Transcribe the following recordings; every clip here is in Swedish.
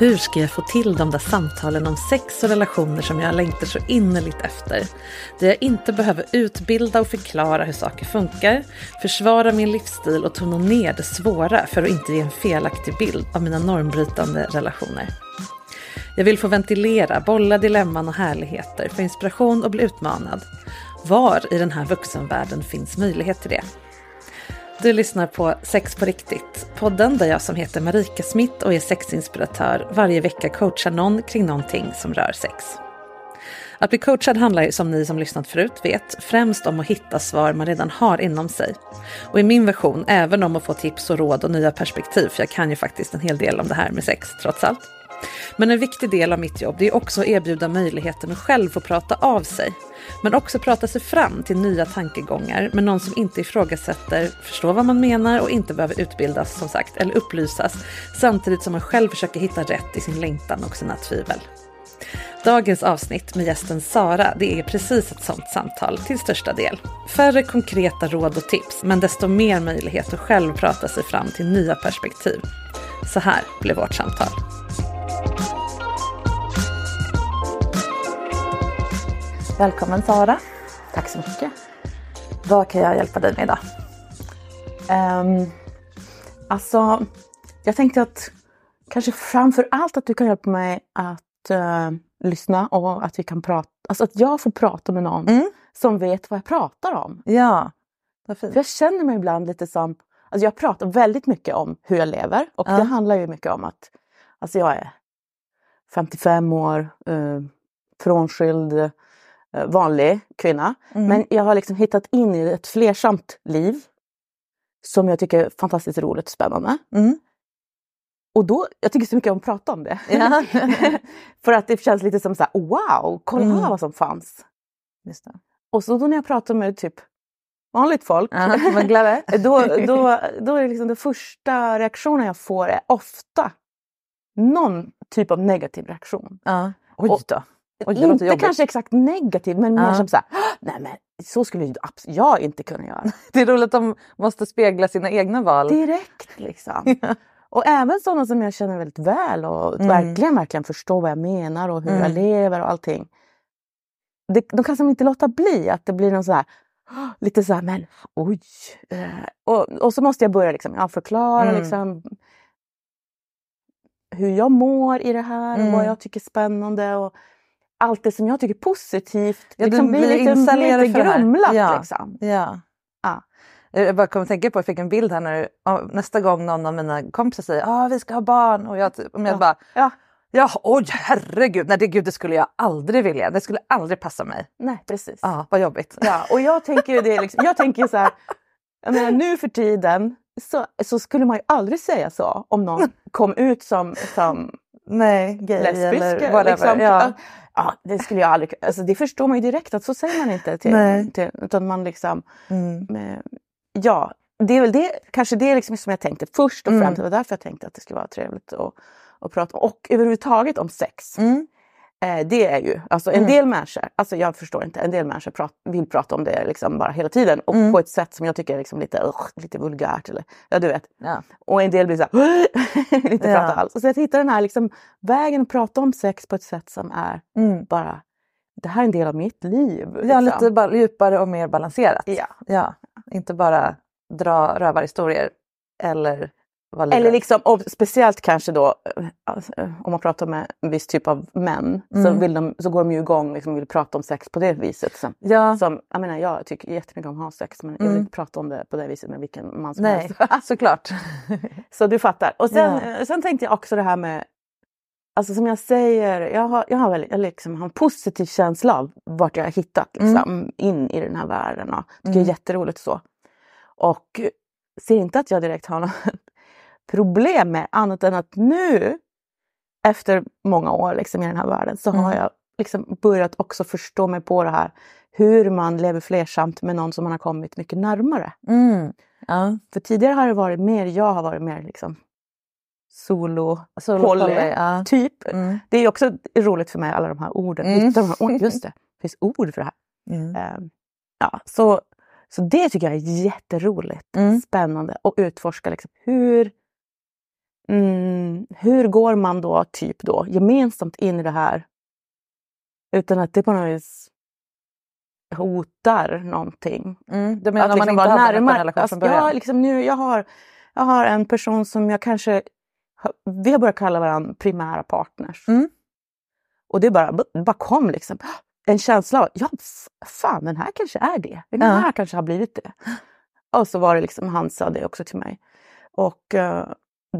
Hur ska jag få till de där samtalen om sex och relationer som jag längtar så innerligt efter? Där jag inte behöver utbilda och förklara hur saker funkar, försvara min livsstil och tona ner det svåra för att inte ge en felaktig bild av mina normbrytande relationer. Jag vill få ventilera, bolla dilemman och härligheter, få inspiration och bli utmanad. Var i den här vuxenvärlden finns möjlighet till det? Du lyssnar på Sex på riktigt, podden där jag som heter Marika Smith och är sexinspiratör varje vecka coachar någon kring någonting som rör sex. Att bli coachad handlar ju som ni som lyssnat förut vet främst om att hitta svar man redan har inom sig. Och i min version även om att få tips och råd och nya perspektiv för jag kan ju faktiskt en hel del om det här med sex trots allt. Men en viktig del av mitt jobb det är också att erbjuda möjligheten att själv få prata av sig. Men också prata sig fram till nya tankegångar med någon som inte ifrågasätter, förstår vad man menar och inte behöver utbildas som sagt eller upplysas samtidigt som man själv försöker hitta rätt i sin längtan och sina tvivel. Dagens avsnitt med gästen Sara, det är precis ett sånt samtal till största del. Färre konkreta råd och tips, men desto mer möjlighet att själv prata sig fram till nya perspektiv. Så här blev vårt samtal. Välkommen Sara. Tack så mycket. Vad kan jag hjälpa dig med idag? Um, alltså, jag tänkte att kanske framför allt att du kan hjälpa mig att uh, lyssna och att vi kan prata, alltså att jag får prata med någon mm. som vet vad jag pratar om. Ja, vad fint. För jag känner mig ibland lite som, alltså jag pratar väldigt mycket om hur jag lever och ja. det handlar ju mycket om att alltså jag är 55 år, uh, frånskild, Eh, vanlig kvinna. Mm. Men jag har liksom hittat in i ett flersamt liv som jag tycker är fantastiskt roligt och spännande. Mm. Och då, jag tycker så mycket om att prata om det. Ja. För att det känns lite som så här, wow, kolla mm. vad som fanns. Och så då när jag pratar med typ vanligt folk, ja, då, då, då är liksom den första reaktionen jag får är ofta någon typ av negativ reaktion. Ja. Oj då. Oj, inte jobbigt. kanske exakt negativ men mer som så här, nej men så skulle jag inte kunna göra. Det är roligt att de måste spegla sina egna val. Direkt liksom. Och även sådana som jag känner väldigt väl och mm. verkligen, verkligen förstår vad jag menar och hur mm. jag lever och allting. Det, de kan som inte låta bli att det blir någon så här, lite så här, men oj. Eh, och, och så måste jag börja liksom, ja, förklara mm. liksom, hur jag mår i det här och Mm. vad jag tycker är spännande och allt det som jag tycker är positivt. Ja, liksom blir lite, lite grumlat Ja. liksom. Ja. Ja. Jag bara kom att tänka på, jag fick en bild här när nästa gång någon av mina kompisar säger att ah, vi ska ha barn och jag, typ- om jag Ja. bara Ja. ja, oj herregud, nej det, gud, det skulle jag aldrig vilja, det skulle aldrig passa mig. Nej, precis. Ja, vad jobbigt. Ja, och jag tänker ju det, liksom, jag tänker så här, jag menar, nu för tiden så, så skulle man ju aldrig säga så om någon kom ut som, som Nej, gay lesbisk. eller whatever. Liksom. ja. Ja, det skulle jag aldrig, alltså det förstår man ju direkt att så säger man inte till, till utan man liksom, Mm. eh, ja, det är väl det, kanske det liksom som jag tänkte först och Mm. främst, det var därför jag tänkte att det skulle vara trevligt att, att prata om. Och överhuvudtaget om sex. Mm. Eh, det är ju, alltså en Mm. del människor, alltså jag förstår inte, en del människor prat, vill prata om det liksom bara hela tiden och Mm. på ett sätt som jag tycker är liksom lite, ugh, lite vulgärt. Eller, ja, du vet. Ja. Och en del blir så här, inte Ja. prata alls. Så jag hittar den här liksom, vägen att prata om sex på ett sätt som är Mm. bara, det här är en del av mitt liv. Ja, liksom. lite ba- djupare och mer balanserat. Ja. Ja, inte bara dra rövarhistorier eller Eller liksom, och speciellt kanske då eh, om man pratar med en viss typ av män så, Mm. vill de, så går de ju igång och liksom vill prata om sex på det viset. Som, Ja, som, jag, menar, jag tycker jättemycket om att ha sex men jag vill Mm. inte prata om det på det viset med vilken man som nej, helst. såklart. Så du fattar. Och sen, Ja. eh, sen tänkte jag också det här med Alltså som jag säger, jag har, jag har, väl, jag liksom har en positiv känsla av vart jag har hittat liksom, in i den här världen. Och tycker det Mm. är jätteroligt så. Och ser inte att jag direkt har något problem med annat än att nu efter många år liksom, i den här världen så har Mm. jag liksom börjat också förstå mig på det här hur man lever flersamt med någon som man har kommit mycket närmare. Mm. Ja. För tidigare har det varit mer, jag har varit mer liksom solo, Solo poly, poly, ja. typ. Mm. Det är också roligt för mig alla de här orden. Mm. De här, just det, det finns ord för det här. Mm. Ehm, ja, så, så det tycker jag är jätteroligt, Mm. spännande att utforska liksom, hur, mm, hur går man då typ då gemensamt in i det här utan att det på något vis hotar någonting. Mm. Du menar Att om man liksom inte hade en närmare. relation Alltså, från början? jag, liksom nu, jag, har, jag har en person som jag kanske... Vi har börjat kalla varandra primära partners. Mm. Och det bara, bara kom liksom en känsla av ja, fan den här kanske är det. Den Ja. här kanske har blivit det. Och så var det liksom, han sa det också till mig. Och eh,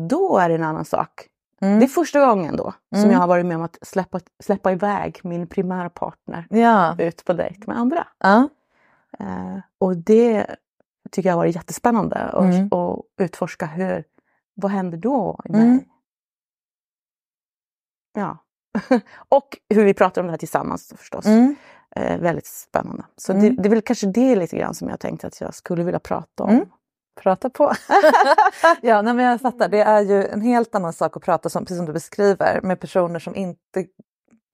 då är det en annan sak. Mm. Det är första gången då som Mm. jag har varit med om att släppa, släppa iväg min primära partner Ja. ut på dejt med andra. Ja. Eh, och det tycker jag har varit jättespännande att Mm. att utforska hur, vad händer då i mig? Mm. Ja. och hur vi pratar om det här tillsammans förstås. Mm. Eh, väldigt spännande. Så Mm. det, det är väl kanske det lite grann som jag tänkte att jag skulle vilja prata om. Mm. Prata på. ja, nej, men jag fattar. Det är ju en helt annan sak att prata som, precis som du beskriver, med personer som inte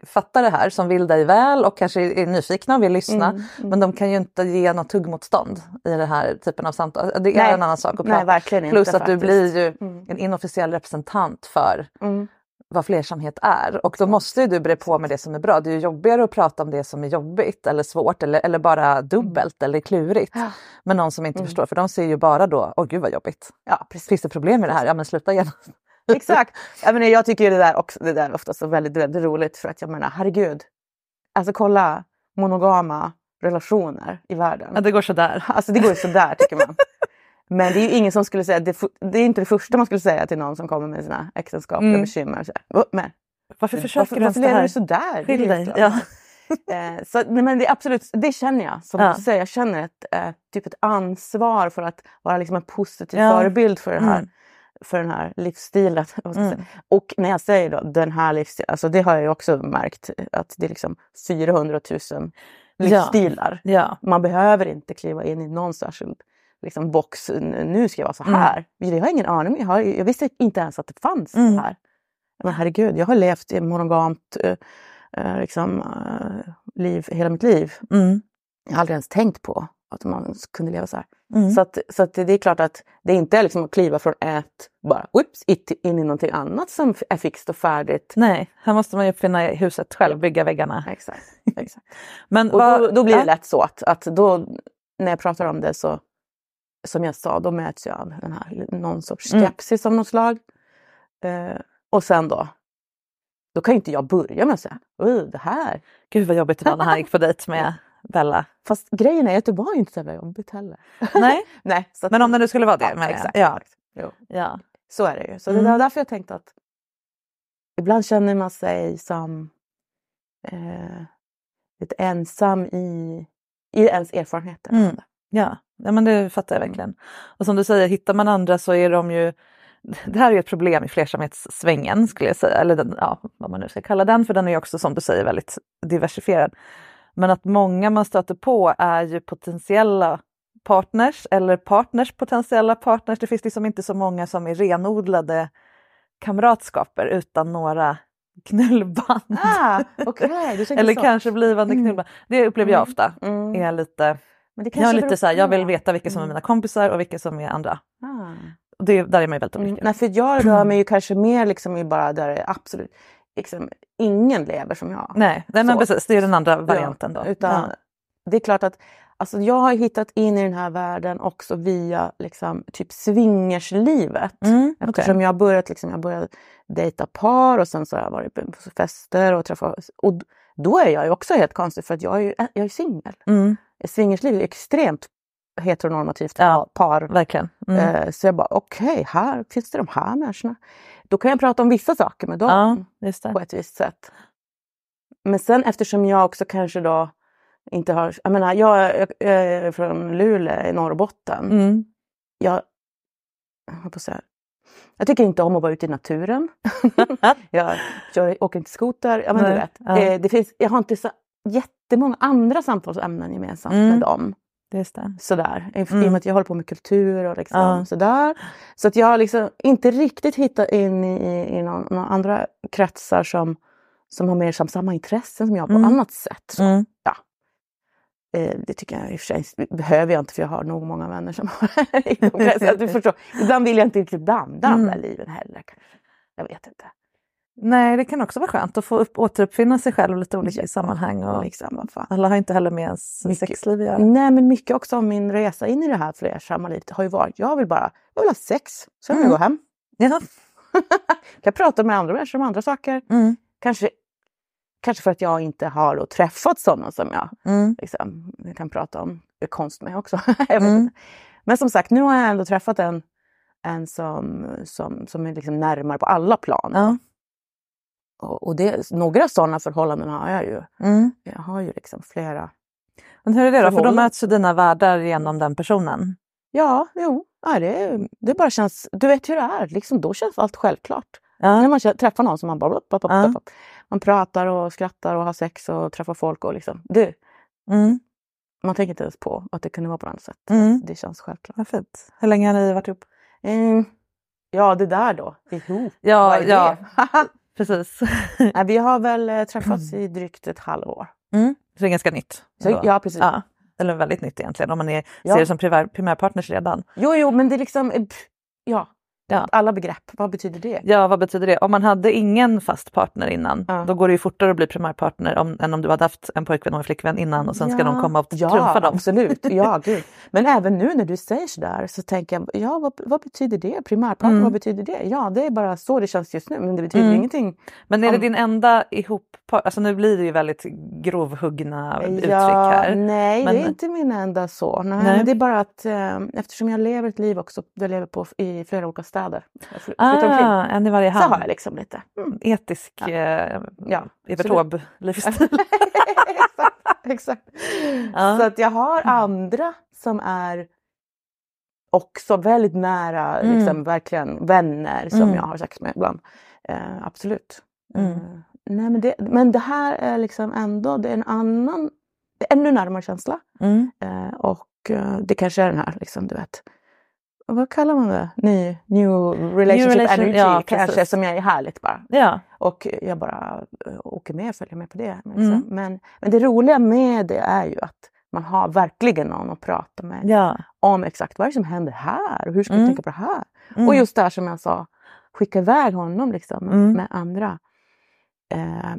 fattar det här, som vill dig väl och kanske är nyfikna och vill lyssna. Mm, mm. Men de kan ju inte ge något tuggmotstånd i den här typen av samtal. Det är Nej. en annan sak att Nej, prata. inte Plus att du faktiskt. blir ju Mm. en inofficiell representant för Mm. Vad flersamhet är. Och då måste ju du bre på med det som är bra. Det är jobbigare att prata om det som är jobbigt eller svårt eller, eller bara dubbelt eller klurigt. Ja. med någon som inte Mm. förstår. För de ser ju bara då, åh gud vad jobbigt. Ja, precis. Finns det problem med det här? Ja men sluta igen. Exakt. Jag, menar, jag tycker det där, också, det där är ofta så väldigt, väldigt roligt för att jag menar herregud. Alltså kolla monogama relationer i världen. det går sådär. Alltså det går ju sådär tycker man. Men det är ju ingen som skulle säga, det, det är inte det första man skulle säga till någon som kommer med sina äktenskapliga Mm. bekymmer. Så här, "Åh, men, Varför försöker varför, du ens varför det här? du sådär? Det är Skilj dig. jätteklart. Ja. Eh, så, nej, men det absolut, det känner jag. Som Ja. säger, jag känner ett, eh, typ ett ansvar för att vara liksom en positiv Ja. förebild för den här, Mm. för den här livsstilen. Mm. Och när jag säger då den här livsstilen, alltså det har jag ju också märkt att det är liksom 400 000 livsstilar. ja. Man behöver inte kliva in i någon särskild liksom, box. Nu ska jag vara så Mm. här. Jag har ingen aning. Jag, har, jag visste inte ens att det fanns Mm. så här. Men herregud, jag har levt i monogamt eh, eh, liksom, eh, liv hela mitt liv. Mm. Jag har aldrig ens tänkt på att man kunde leva så här. Mm. Så, att, så att det är klart att det inte är liksom att kliva från ett, bara whoops, in i någonting annat som är fixt och färdigt. Nej, här måste man ju uppfinna huset själv, bygga väggarna. Exakt. exakt. Men Och då, då blir det lätt så att, att då, när jag pratar om det så, som jag sa, då möts jag av den här, någon sorts Mm. skepsis av något slag. Eh, Och sen då, då kan inte jag börja med att säga, "Oj, det här. Gud vad jobbigt det var när han gick på dejt med Bella. Fast grejen är att det var inte så jävla jobbigt heller. Nej, Nej, att, men om det nu skulle vara det. ja, jag. exakt, Ja. exakt. Ja. så är det ju. Så Mm. det var därför jag tänkte att ibland känner man sig som eh, lite ensam i, i ens erfarenheter. Mm. Ja. Ja, men det fattar jag verkligen. Och som du säger, hittar man andra så är de ju det här är ju ett problem i flersamhetssvängen skulle jag säga, eller den, ja, vad man nu ska kalla den, för den är också som du säger väldigt diversifierad. Men att många man stöter på är ju potentiella partners eller partners potentiella partners. Det finns liksom inte så många som är renodlade kamratskaper utan några knullband. Ah, tänker eller så. kanske blivande Mm. knullband. Det upplever jag ofta. Mm. Är lite, Men det jag är kanske lite så här, jag vill veta vilka som är Mm. mina kompisar och vilka som är andra. Ah. Och det, där är man ju väldigt Mm. olika. Nej, för jag rör mig ju kanske mer liksom i bara där det är absolut liksom, ingen lever som jag. Nej, nej men precis, det är den andra varianten då. Ja, utan Det är klart att alltså, jag har hittat in i den här världen också via liksom, typ swingerslivet. ja. mm, okej. Eftersom jag har börjat, liksom, jag börjat dejta par och sen så har jag varit på fester och träffat... Och då är jag ju också helt konstig för att jag är ju jag är singel. Mm, Swingersliv är extremt heteronormativt Ja. par. verkligen. Mm. Eh, Så jag bara okej, här finns det de här människorna. Då kan jag prata om vissa saker med dem Ja, på ett visst sätt. Men sen eftersom jag också kanske då inte har... Jag menar, jag är, jag är från Luleå i Norrbotten. Mm. Jag, jag, på säga, jag tycker inte om att vara ute i naturen. jag kör, åker inte skoter. Ja, men du vet. ja. Eh, det finns, jag har inte så jättemånga andra samtalsämnen gemensamt Mm. med dem. Just det. Sådär. I, I och Mm. med att jag håller på med kultur och liksom Ja. sådär. Så att jag har liksom inte riktigt hittat in i, i, någon, några andra kretsar som, som har mer samma intressen som jag på Mm. annat sätt. Så, Mm. Eh, det tycker jag i och för sig behöver jag inte för jag har nog många vänner som har i de kretsarna. Du förstår. Ibland vill jag inte riktigt damma Mm. de där liven heller. Jag vet inte. Nej, det kan också vara skönt att få upp, återuppfinna sig själv lite olika Ja, sammanhang. Och Liksom, alla har inte heller med ens Mycket. sexliv att göra. Nej men mycket också av min resa in i det här flersamma livet har ju varit, jag vill bara, jag vill ha sex, sen vill Mm. jag gå hem. Ja. kan jag prata med andra människor om andra saker. Mm. Kanske, kanske för att jag inte har då träffat sådana som jag Mm. liksom, kan prata om konst med också. Mm. Men som sagt, nu har jag ändå träffat en, en som, som, som är liksom närmare på alla plan. Ja. Och, och det, några sådana förhållanden har jag ju. Mm. Jag har ju liksom flera. Men hur är det då? För då möts ju dina världar genom den personen. Ja, jo, ja, det, det bara känns, du vet hur det är, liksom, då känns allt självklart. Ja. När man träffar någon som man bara... Upp, upp, upp, Ja. Man pratar och skrattar och har sex och träffar folk och liksom... Du, Mm. man tänker inte ens på att det kunde vara på något sätt. Mm. Det känns självklart. Vad fint. Hur länge har ni varit ihop? Mm. Ja, det där då. Ihop. Ja, Vad är ja. det? Precis. Nej, vi har väl eh, träffats i drygt ett halvår. Mm. Så det är ganska nytt. Så, ja, precis. Ja. Eller väldigt nytt egentligen om man är, Ja. ser det som primär, primärpartners redan. Jo, jo, men det är liksom... eh, Ja, Ja. alla begrepp. Vad betyder det? Ja, vad betyder det? Om man hade ingen fast partner innan, Ja. då går det ju fortare att bli primärpartner om, än om du hade haft en pojkvän och en flickvän innan och sen ska de komma och ja, trumfa dem. absolut. Ja, gud. Men även nu när du säger sådär så tänker jag, ja vad, vad betyder det? Primärpartner, Mm. vad betyder det? Ja, det är bara så det känns just nu, men det betyder Mm. ingenting. Men är det Om- din enda ihop alltså nu blir det ju väldigt grovhuggna uttryck ja, här. Nej, Men- det är inte min enda så. Nej, Nej. Men det är bara att eh, eftersom jag lever ett liv också, jag lever på, i flera olika städer. Omkring. Ah, en i varje Så hamn. har jag liksom lite. Mm. Etisk Ja. eh, Ja, Evert absolut. Taube-livsstil. exakt, exakt. Ja. Så att jag har andra som är också väldigt nära, Mm. liksom, verkligen vänner som Mm. jag har sex med ibland. Eh, absolut. Mm. Eh, nej, men, det, men det här är liksom ändå det är en annan, ännu närmare känsla. Mm. Eh, och eh, det kanske är den här, liksom, du vet, vad kallar man det? Ny, new relationship relation- energy ja, kanske precis. som är härligt bara. Ja. Och jag bara eh, åker med och följer med på det. Mm. Men, men det roliga med det är ju att man har verkligen någon att prata med ja. om exakt vad det som händer här och hur ska vi Mm. tänka på det här? Mm. Och just där som jag sa, skicka iväg honom liksom, Mm. med andra. Eh,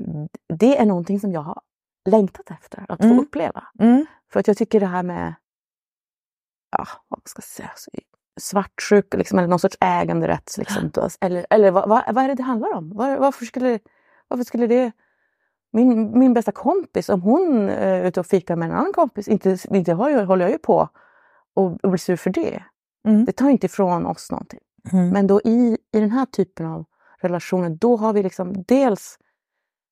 det är någonting som jag har längtat efter att Mm. få uppleva. Mm. För att jag tycker det här med, ja vad man ska säga, så svartsjuk liksom, eller någon sorts äganderätt. Liksom, eller eller vad, vad, vad är det det handlar om? Var, varför, skulle, varför skulle det... Min, min bästa kompis, om hon är ute och fikar med en annan kompis, inte, inte håller jag ju på och, och blir sur för det. Mm. Det tar inte ifrån oss någonting. Mm. Men då i, i den här typen av relationer, då har vi liksom dels...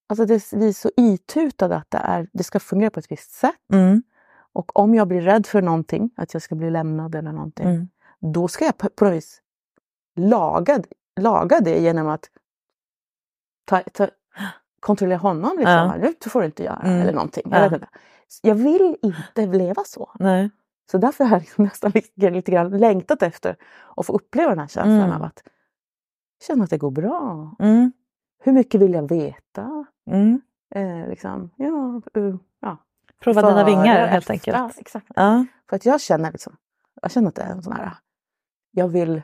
Alltså det, vi är så itutade att det, är, det ska fungera på ett visst sätt. Mm. Och om jag blir rädd för någonting, att jag ska bli lämnad eller någonting, Mm. Då ska jag på, något vis laga, laga det genom att ta, ta, kontrollera honom. Liksom. Ja. Nu får du inte göra Mm. eller någonting. Ja. Jag, vet inte. jag vill inte leva så. Nej. Så därför har jag liksom nästan lite, lite grann längtat efter att få uppleva den här känslan Mm. av att känna att det går bra. Mm. Hur mycket vill jag veta? Mm. Eh, liksom, ja, uh, ja. Prova dina vingar helt enkelt. Ja, exakt. Ja. För att jag känner, liksom, jag känner att det är en sån här... Jag vill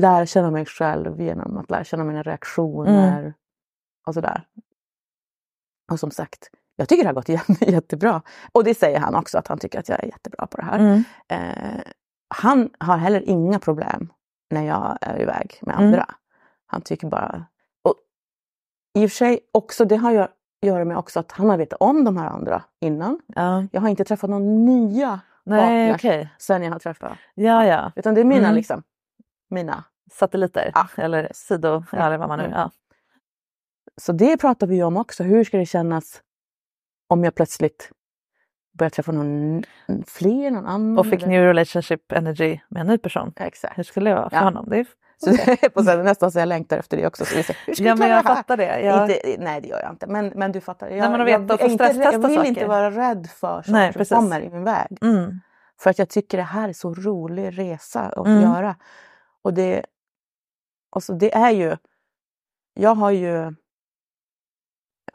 lära känna mig själv genom att lära känna mina reaktioner Mm. och sådär. Och som sagt, jag tycker det har gått jä- jättebra. Och det säger han också, att han tycker att jag är jättebra på det här. Mm. Eh, han har heller inga problem när jag är iväg med Mm. andra. Han tycker bara... Och I och för sig också, det har att göra med också att han har vetat om de här andra innan. Ja. Jag har inte träffat några nya Nej, partners okej. sen jag har träffat. Ja, ja. Utan det är mina Mm. liksom, mina. Satelliter Ja. eller sido, ja, eller vad man nu... Mm. Ja. Så det pratar vi om också. Hur ska det kännas om jag plötsligt börjar träffa någon fler, någon annan? Och fick eller- new relationship energy med en ny person. Exakt. Hur skulle det vara för Ja. honom? Det är... Så är på sätt nästan så jag längtar efter det också. Så vi säger, hur ska Ja, men jag det fattar det. Jag... Inte, nej, det gör jag inte. Men, men du fattar. Jag, Nej, men att jag, är inte, jag vill saker. inte vara rädd för saker Nej, som kommer i min väg. Mm. För att jag tycker det här är så rolig resa att Mm. göra. Och det, och så det är ju... Jag har ju...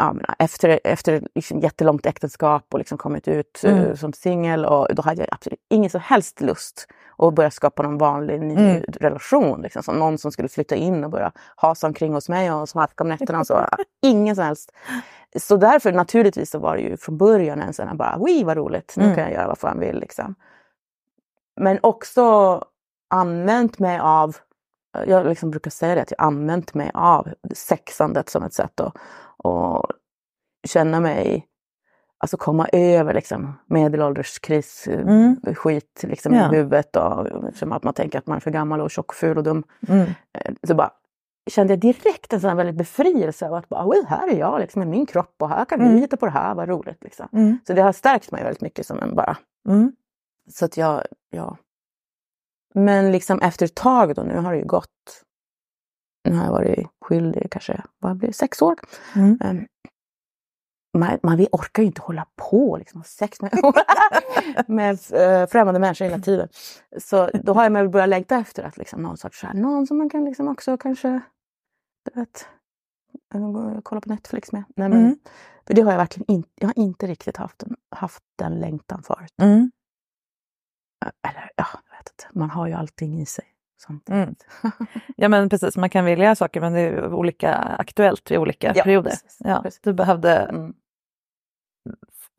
Ja, men efter efter liksom jättelångt äktenskap och liksom kommit ut eh, Mm. som singel och då hade jag absolut ingen som helst lust att börja skapa någon vanlig ny Mm. relation. Liksom, som någon som skulle flytta in och börja hasa omkring hos mig och smarka om nätterna. och Så. Ingen som helst. Så därför naturligtvis så var det ju från början en sån här bara, oj vad roligt, nu Mm. kan jag göra vad fan vill. Liksom. Men också använt mig av, jag liksom brukar säga det, att jag använt mig av sexandet som ett sätt att, att känna mig, alltså komma över liksom medelålderskris, Mm. skit liksom Ja. i huvudet och som att man tänker att man är för gammal och tjock, ful och dum. Mm. Eh, Så bara kände jag direkt en sån väldigt befrielse av att bara, oj, här är jag liksom, med min kropp och här kan Mm. vi hitta på det här, vad roligt. Liksom. Mm. Så det har stärkt mig väldigt mycket som en bara. Mm. Så att jag, ja. Men liksom efter ett tag då, nu har det ju gått, nu har jag varit skyldig kanske, vad blir sex år. Mm. Ehm, man, man orkar ju inte hålla på liksom, sex med, med eh, främmande människor hela tiden. Så då har jag väl börjat längta efter att liksom, någon sorts, så här, någon som man kan liksom också kanske, du vet, eh, kolla på Netflix med. Nej, men, Mm. För det har jag verkligen inte, jag har inte riktigt haft, den- haft den längtan förut. Mm. Eller ja, jag vet inte, man har ju allting i sig. Mm. Ja men precis, man kan vilja saker men det är olika aktuellt vid olika Ja, perioder. precis, Ja, precis. du behövde Mm.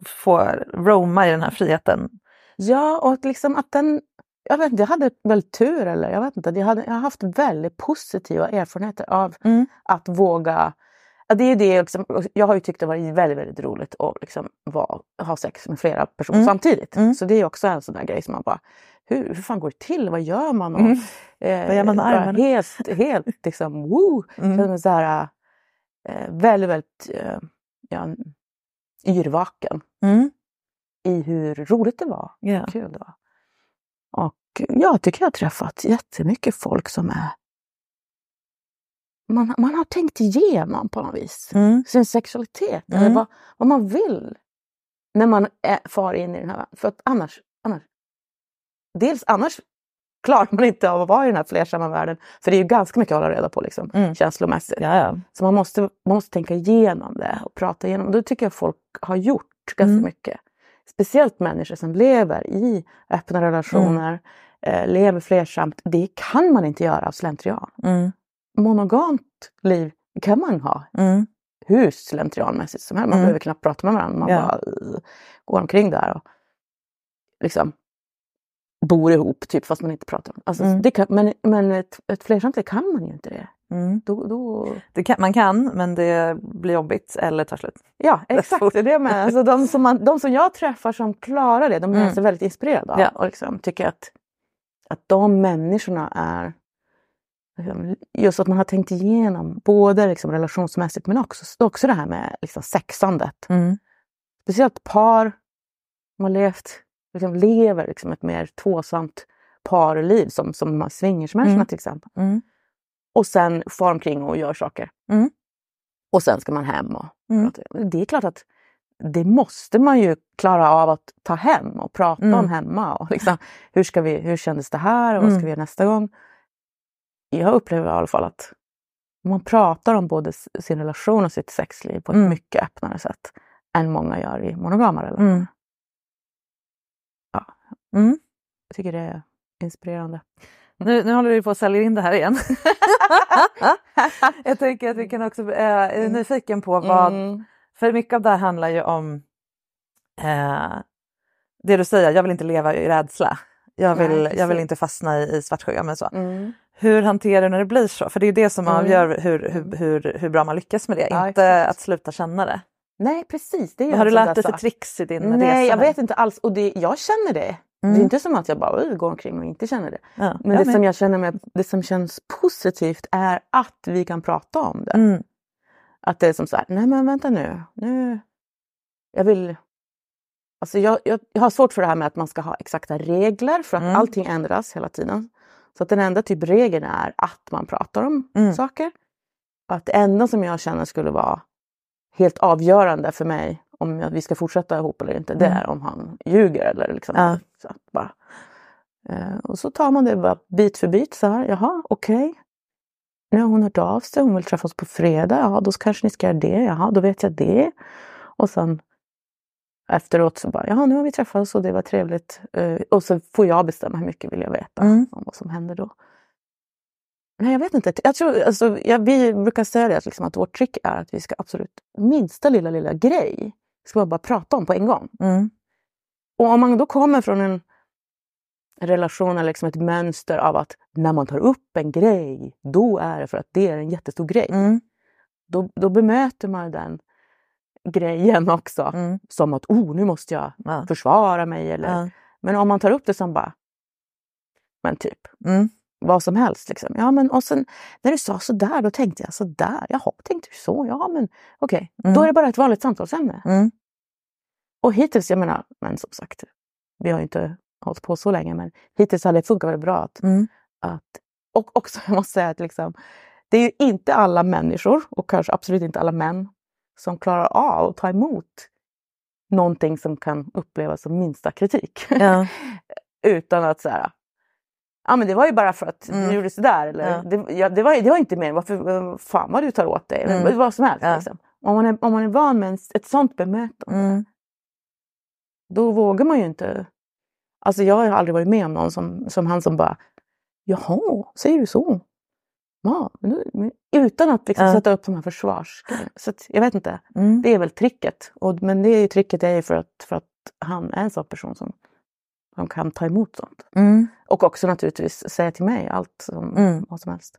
få roma i den här friheten. Ja, och liksom att den... Jag vet inte, jag hade väl tur eller jag vet inte. Jag, hade, jag har haft väldigt positiva erfarenheter av Mm. att våga... Ja, det är ju det, liksom, jag har ju tyckt det varit väldigt, väldigt roligt att liksom vara, ha sex med flera personer Mm. samtidigt. Mm. Så det är också en sån där grej som man bara, hur, hur fan går det till? Vad gör man? Och, Mm. eh, Vad gör man med armarna? Helt, helt liksom, woo! Mm. Så här, eh, väldigt, väldigt eh, ja, yrvaken Mm. i hur roligt det var. Ja. Kul det var. Och jag tycker jag har träffat jättemycket folk som är... Man, man har tänkt igenom på något vis Mm. sin sexualitet, Mm. eller vad, vad man vill när man är, far in i den här världen. För att annars, annars... Dels annars klarar man inte av att vara i den här flersamma världen. För det är ju ganska mycket att hålla reda på liksom, Mm. känslomässigt. Ja, ja. Så man måste, man måste tänka igenom det och prata igenom. Och det tycker jag folk har gjort ganska Mm. mycket. Speciellt människor som lever i öppna relationer, eh, lever flersamt. Det kan man inte göra av slentrian. Mm. Monogamt liv kan man ha Mm. hur slentrianmässigt som helst. Man Mm. behöver knappt prata med varandra. Man Ja. bara uh, går omkring där och liksom bor ihop, typ, fast man inte pratar alltså, Mm. det. Kan, men men ett, ett flersamtal kan man ju inte det. Mm. Då, då, Det kan, man kan, men det blir jobbigt eller tar slut. ja, exakt. Det är det med. Alltså, de, som man, de som jag träffar som klarar det, de är Mm. jag så väldigt inspirerad av. Ja. Och liksom, tycker att, att de människorna är Just att man har tänkt igenom både liksom relationsmässigt men också, också det här med liksom sexandet. Mm. Speciellt par som har levt, liksom lever liksom ett mer tvåsamt parliv som, som de här swingersmänniskorna Mm. till exempel. Mm. Och sen far omkring och gör saker. Mm. Och sen ska man hem. Och, Mm. Det är klart att det måste man ju klara av att ta hem och prata Mm. om hemma. Och liksom, hur, ska vi, hur kändes det här och vad ska Mm. vi göra nästa gång? Jag upplever i alla fall att man pratar om både sin relation och sitt sexliv på ett Mm. mycket öppnare sätt än många gör i monogama relationer. Mm. Ja. Mm. Jag tycker det är inspirerande. Nu, nu håller du på att sälja in det här igen. jag tänker att vi kan också eh, är nyfiken på vad, Mm. för mycket av det här handlar ju om eh, det du säger, jag vill inte leva i rädsla. Jag Nej, vill, jag vill inte fastna i, i svartsjuka. Men så. Mm. Hur hanterar du när det blir så? För det är det som Mm. avgör hur, hur, hur, hur bra man lyckas med det, Ja, inte exakt. att sluta känna det. Nej precis. Det är har du lärt dig för sak. tricks i din Nej, resa? jag här? vet inte alls. Och det, jag känner det. Det Mm. är inte som att jag bara "Oj, går omkring och inte känner det. Ja, Men jag det med. som jag känner med, det som känns positivt är att vi kan prata om det. Mm. Att det är som så här, nej men vänta nu. nu jag vill... Alltså jag, jag, jag har svårt för det här med att man ska ha exakta regler för att Mm. allting ändras hela tiden. Så att den enda typ regeln är att man pratar om Mm. saker. Och att det enda som jag känner skulle vara helt avgörande för mig om vi ska fortsätta ihop eller inte, det Mm. är om han ljuger eller liksom. Ja. Så att bara. Eh, och så tar man det bara bit för bit så här, jaha okej. Nu har hon hört av sig, hon vill träffas på fredag, ja då kanske ni ska göra det, jaha då vet jag det. Och sen efteråt så bara, jaha nu har vi träffats och det var trevligt. Eh, och så får jag bestämma hur mycket vill jag veta Mm. om vad som händer då. Nej, jag vet inte. Jag tror, alltså, jag, vi brukar säga det, att liksom, att vårt trick är att vi ska absolut minsta lilla, lilla grej ska man bara prata om på en gång. Mm. Och om man då kommer från en relation eller liksom ett mönster av att när man tar upp en grej, då är det för att det är en jättestor grej. Mm. Då, då bemöter man den grejen också Mm. som att oh, nu måste jag Ja. försvara mig. Eller, Ja. Men om man tar upp det som bara, men typ, Mm. vad som helst. Liksom. Ja, men och sen när du sa sådär, då tänkte jag sådär. Jaha, tänkte du så? Ja, men okej. Mm. Då är det bara ett vanligt samtalsämne. Mm. Och hittills, jag menar, men som sagt, vi har ju inte hållit på så länge, men hittills har det funkat väldigt bra. Att, Mm. att, och också, jag måste säga att liksom, det är ju inte alla människor, och kanske absolut inte alla män, som klarar av att ta emot någonting som kan upplevas som minsta kritik. Ja. Utan att så här, ja men det var ju bara för att Mm. du gjorde sådär. Eller, Ja. det, ja, det, var, det var inte mer, varför, fan vad du tar åt dig. Eller Mm. vad som helst. Ja. Liksom. Om, man är, om man är van med en, ett sånt bemötande, Mm. då vågar man ju inte. Alltså jag har aldrig varit med om någon som, som han som bara, jaha, säger du så? Ja, utan att liksom Ja. sätta upp de här försvars... Så att, jag vet inte, Mm. det är väl tricket. Och, men det tricket är ju för att, för att han är en sån person som, som kan ta emot sånt. Mm. Och också naturligtvis säga till mig allt som, Mm. vad som helst.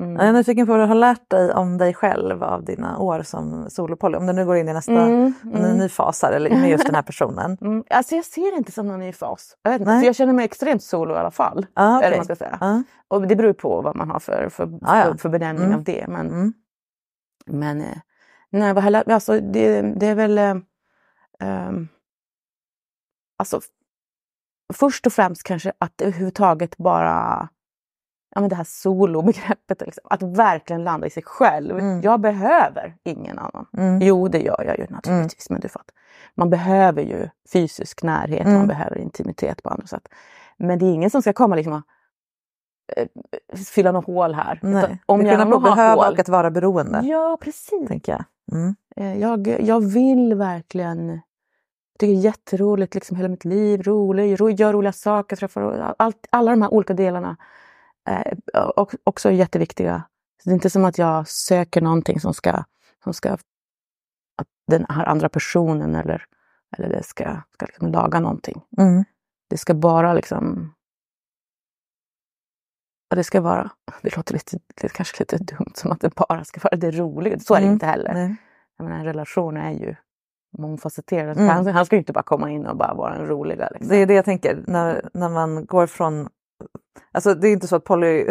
Mm. Jag är nyfiken på vad du har lärt dig om dig själv av dina år som solopoly. Om du nu går in i nästa Mm, mm. ny fas här, eller med just den här personen. Mm. Alltså jag ser det inte som någon ny fas. Jag, vet inte, för jag känner mig extremt solo i alla fall. Ah, okej. Eller man ska säga. Ja. Och det beror på vad man har för, för, Ah, ja. för, för benämning Mm. av det. Men, Mm. men eh, nej, vad har jag lärt mig? Alltså, det, det är väl... Ehm, alltså, först och främst kanske att överhuvudtaget bara... Ja, men det här solobegreppet. Liksom, att verkligen landa i sig själv. Mm. Jag behöver ingen annan. Mm. Jo, det gör jag ju naturligtvis. Men du fattar. Man behöver ju fysisk närhet, Mm. man behöver intimitet på andra sätt. Men det är ingen som ska komma liksom och eh, fylla något hål här. Nej. Om jag har behöva hål. och att vara beroende. Ja, precis. Tänker jag. Mm. Eh, Jag, jag vill verkligen jag tycker det är jätteroligt, liksom hela mitt liv, rolig, ro, gör roliga saker, träffar allt, alla de här olika delarna. Eh, och, också jätteviktiga. Så det är inte som att jag söker någonting som ska, som ska att den här andra personen eller, eller det ska, ska liksom laga någonting. Mm. det ska bara liksom... Ja, det ska vara... Det låter lite, det kanske lite dumt, som att det bara ska vara det roliga. Så är det Mm, inte heller. Nej. Jag menar, en relation är ju mångfacetterad. Mm. Han, han ska ju inte bara komma in och bara vara en roliga. Liksom. Det är det jag tänker, när, när man går från... Alltså det är inte så att poly,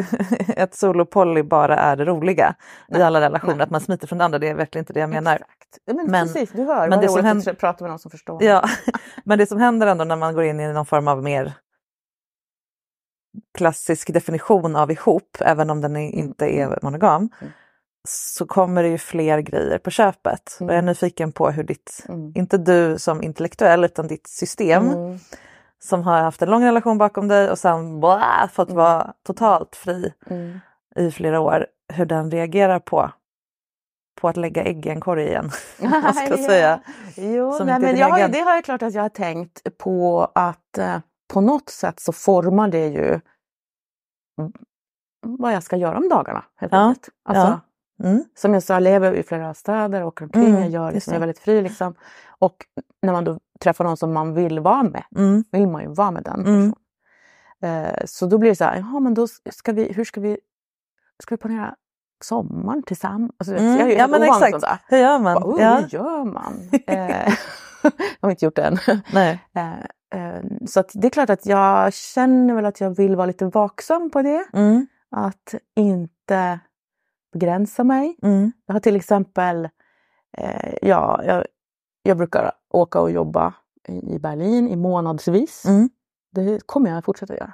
ett solo-poly bara är det roliga i alla relationer, nej. att man smiter från det andra, det är verkligen inte det jag menar. Exakt. Men, Men- precis, du hör. men Men det som händer- att prata med någon som förstår. Ja, men det som händer ändå när man går in i någon form av mer klassisk definition av ihop, även om den är, inte är monogam, Mm. så kommer det ju fler grejer på köpet. Och jag är Mm. nyfiken på hur ditt, Mm. inte du som intellektuell, utan ditt system Mm. Som har haft en lång relation bakom dig och sen blah, fått vara totalt fri Mm. i flera år, hur den reagerar på, på att lägga ägg i en korg igen. Ska jag Ja. säga? Jo, Som nej, men jag, har det har jag klart att jag har tänkt på att eh, på något sätt så formar det ju mm, vad jag ska göra om dagarna. Helt Ja, enkelt. Alltså, Mm. Som jag sa, jag lever i flera städer, åker omkring, Mm, jag gör liksom, jag är väldigt fri. Liksom. Och när man då träffar någon som man vill vara med, Mm. vill man ju vara med den Mm. personen. Eh, så då blir det så här, jaha men då ska vi, hur ska vi, ska vi planera sommaren tillsammans? Alltså, Mm, jag är ju ja, men exakt. sånt där. Hur gör man? Bara, oh, ja. Hur gör man? eh, jag har inte gjort det än. Nej. Eh, eh, så det är klart att jag känner väl att jag vill vara lite vaksam på det. Mm. Att inte begränsa mig. Mm. Jag har till exempel, eh, ja, jag, jag brukar åka och jobba i Berlin i månadsvis. Mm. Det kommer jag fortsätta göra.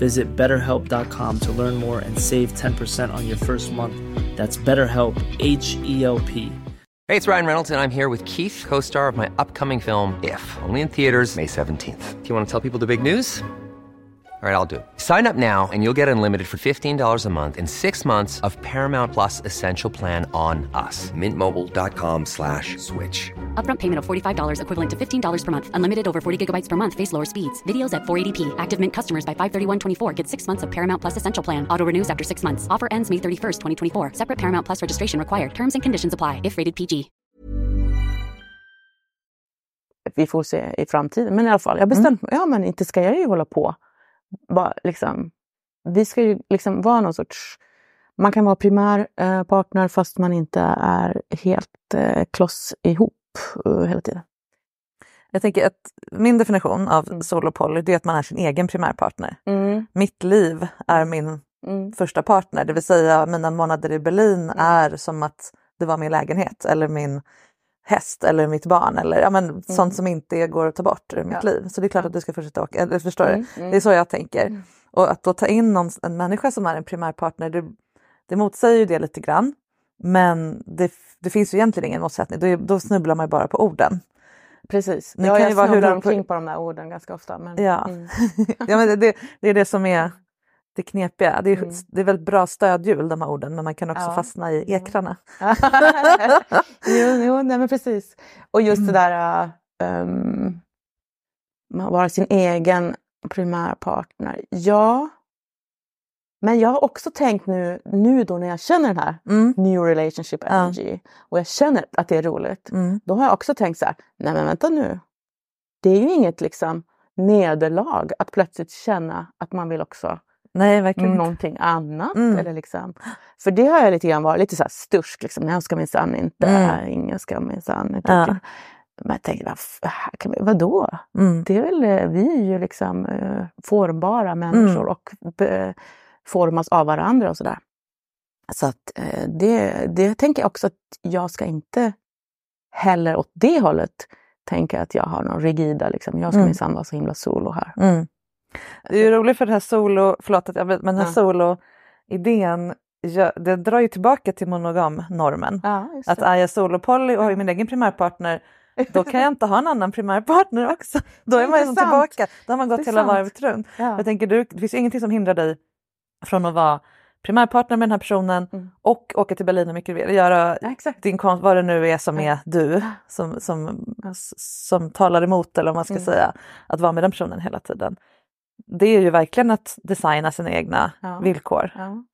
Visit betterhelp.com to learn more and save 10% on your first month. That's BetterHelp, H E L P. Hey, it's Ryan Reynolds, and I'm here with Keith, co star of my upcoming film, If, only in theaters, May 17th. Do you want to tell people the big news? All right, I'll do it. Sign up now and you'll get unlimited for $15 a month in six months of Paramount Plus Essential Plan on us. Mintmobile.com slash switch. Upfront payment of $45 equivalent to $15 per month. Unlimited over 40 gigabytes per month. Face lower speeds. Videos at 480p. Active Mint customers by 531.24 get six months of Paramount Plus Essential Plan. Auto renews after six months. Offer ends May 31st, 2024. Separate Paramount Plus registration required. Terms and conditions apply if rated PG. vi får se i framtiden. Men i alla fall, jag har bestämt mm. mig, ja men inte ska jag ju hålla på. Bara, liksom, vi ska ju liksom vara någon sorts... Man kan vara primär eh, partner fast man inte är helt eh, kloss ihop eh, hela tiden. Jag tänker att min definition av solopoly det är att man är sin egen primärpartner. Mm. Mitt liv är min Mm. första partner, det vill säga mina månader i Berlin är som att det var min lägenhet eller min häst eller mitt barn eller ja, men, sånt som inte går att ta bort ur mitt Mm. Ja. liv. Så det är klart att du ska fortsätta åka, eller förstår Mm, du? mm. Det är så jag tänker. Och att då ta in någon, en människa som är en primärpartner, det, det motsäger ju det lite grann. Men det, det finns ju egentligen ingen motsättning, då, då snubblar man ju bara på orden. Precis. Det ja, kan jag ju vara hur snubblar omkring på de där orden ganska ofta. Men, Ja. Mm. ja, men det, det, det är det som är det knepiga. Det är, Mm. det är väldigt bra stödhjul de här orden men man kan också Ja. fastna i ekrarna. jo, jo nej, men precis. Och just Mm. det där um, vara sin egen primärpartner. Ja. Men jag har också tänkt nu, nu då när jag känner den här Mm. new relationship Ja. energy och jag känner att det är roligt. Mm. Då har jag också tänkt så här, nej men vänta nu. Det är ju inget liksom nederlag att plötsligt känna att man vill också Nej, verkligen inte. någonting annat. Mm. Eller liksom. För det har jag lite grann varit lite så här stursk. Liksom. Jag ska minsann inte, Mm. ingen ska minsann inte. Ja. Men jag vad, vi, vadå? Mm. Det är väl, eh, vi är ju liksom eh, formbara människor Mm. och be, formas av varandra och sådär. Så att eh, det, det tänker jag också att jag ska inte heller åt det hållet tänka att jag har någon rigida, liksom, jag ska Mm. minsann vara så himla solo här. Mm. Det är ju roligt för det här solo, förlåt att jag men den här Ja. solo-idén det drar ju tillbaka till monogam-normen. Ja, Att är jag solopoly och har min egen primärpartner då kan jag inte ha en annan primärpartner också. Då är man ju tillbaka, då har man gått hela varvet runt. Ja. Jag tänker, du, det finns ju ingenting som hindrar dig från att vara primärpartner med den här personen Mm. och åka till Berlin hur mycket. Göra Ja, din konst, vad det nu är som är du, som, som, som talar emot eller vad man ska Mm. säga, att vara med den personen hela tiden. Det är ju verkligen att designa sina egna Ja. villkor. Ja.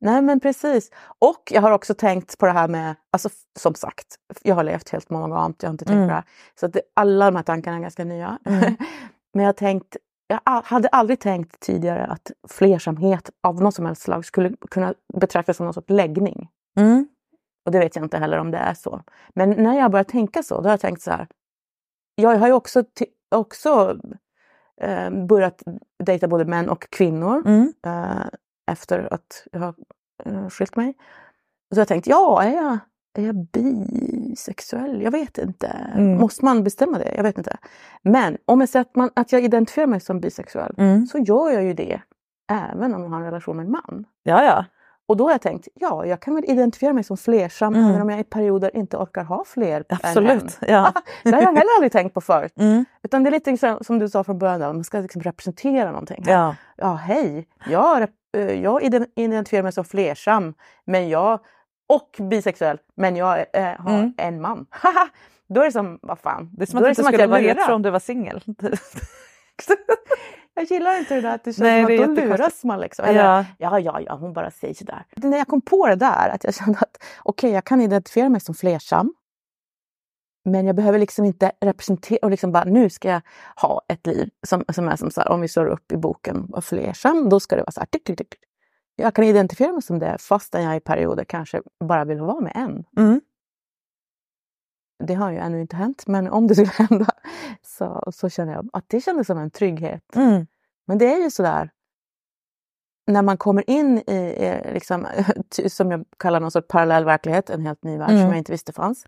Nej men precis. Och jag har också tänkt på det här med, alltså som sagt, jag har levt helt monogamt, jag har inte tänkt Mm. på det här. Så att det, alla de här tankarna är ganska nya. Mm. men jag har tänkt, jag hade aldrig tänkt tidigare att flersamhet av något som helst slag skulle kunna betraktas som någon sorts läggning. Mm. Och det vet jag inte heller om det är så. Men när jag börjar tänka så, då har jag tänkt så här. Jag har ju också, också eh, börjat dejta både män och kvinnor Mm. eh, efter att jag har eh, skilt mig. Så jag tänkt, ja, är jag, är jag bisexuell? Jag vet inte. Mm. Måste man bestämma det? Jag vet inte. Men om jag säger att, man, att jag identifierar mig som bisexuell Mm. så gör jag ju det även om jag har en relation med en man. Ja, ja. Och då har jag tänkt, ja, jag kan väl identifiera mig som flersam Mm. även om jag i perioder inte orkar ha fler än en. Absolut. Ja. det har jag heller aldrig tänkt på förut. Mm. Utan det är lite som du sa från början, där, man ska liksom representera någonting. Ja. ja hej, jag, eh, jag iden- identifierar mig som flersam men jag, och bisexuell, men jag eh, har Mm. en man. Då är det som, vad fan. Det är som att det inte skulle vara hetero om du var singel. Jag gillar inte det där att det känns Nej, som att då luras man. Liksom. Eller, Ja. ja, ja, ja, hon bara säger sådär. När jag kom på det där, att jag kände att okej, jag kan identifiera mig som flersam. Men jag behöver liksom inte representera och liksom bara nu ska jag ha ett liv som, som är som så här, om vi slår upp i boken vad flersam, då ska det vara så här. Tick, tick, tick. Jag kan identifiera mig som det fastän jag i perioder kanske bara vill vara med en. Mm. Det har ju ännu inte hänt, men om det skulle hända så, så känner jag att det kändes som en trygghet. Mm. Men det är ju sådär när man kommer in i, liksom, som jag kallar någon sorts parallell verklighet, en helt ny värld Mm. som jag inte visste fanns.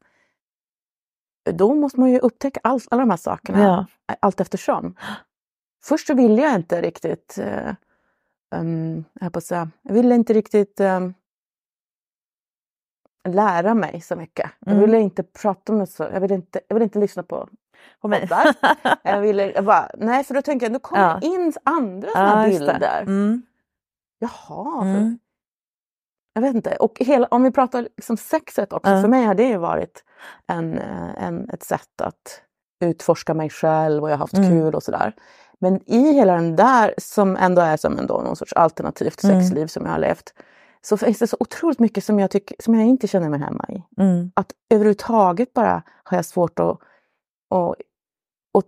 Då måste man ju upptäcka all, alla de här sakerna Ja. allt eftersom. Först så ville jag inte riktigt, um, jag höll på att säga, jag ville inte riktigt um, lära mig så mycket. Jag Mm. ville inte prata om det så, jag ville inte, jag ville inte lyssna på På mig. jag ville, jag bara, nej för då tänker jag, då kommer Ja. in andra såna Ja, bilder. Mm. Jaha, Mm. jag vet inte. Och hela, om vi pratar liksom sexet också, Ja. för mig har det ju varit en, eh, en, ett sätt att utforska mig själv och jag har haft Mm. kul och sådär. Men i hela den där som ändå är som ändå någon sorts alternativt Mm. sexliv som jag har levt så finns det så otroligt mycket som jag, tycker, som jag inte känner mig hemma i. Mm. Att överhuvudtaget bara har jag svårt att, att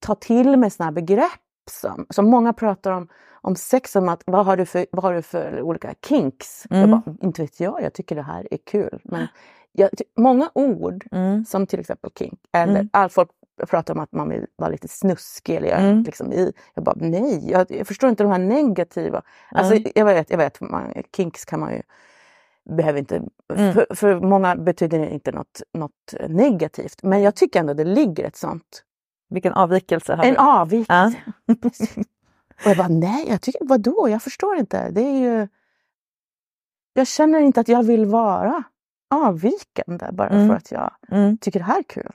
ta till mig här begrepp som, som många pratar om, om sex, om att vad har du för, vad har du för olika kinks? Mm. Jag bara, inte vet jag, jag tycker det här är kul. Men jag, många ord Mm. som till exempel kink, eller Mm. all folk pratar om att man vill vara lite snuskig. Eller, Mm. liksom, i, jag bara nej, jag, jag förstår inte de här negativa. Alltså, Mm. jag vet, jag vet man, kinks kan man ju behöver inte, Mm. för, för många betyder det inte något, något negativt. Men jag tycker ändå det ligger ett sånt, Vilken avvikelse har en du? avvikelse. Ja. Och jag bara, nej, jag tycker, vadå? Jag förstår inte. Det är ju... Jag känner inte att jag vill vara avvikande bara Mm. för att jag Mm. tycker det här är kul.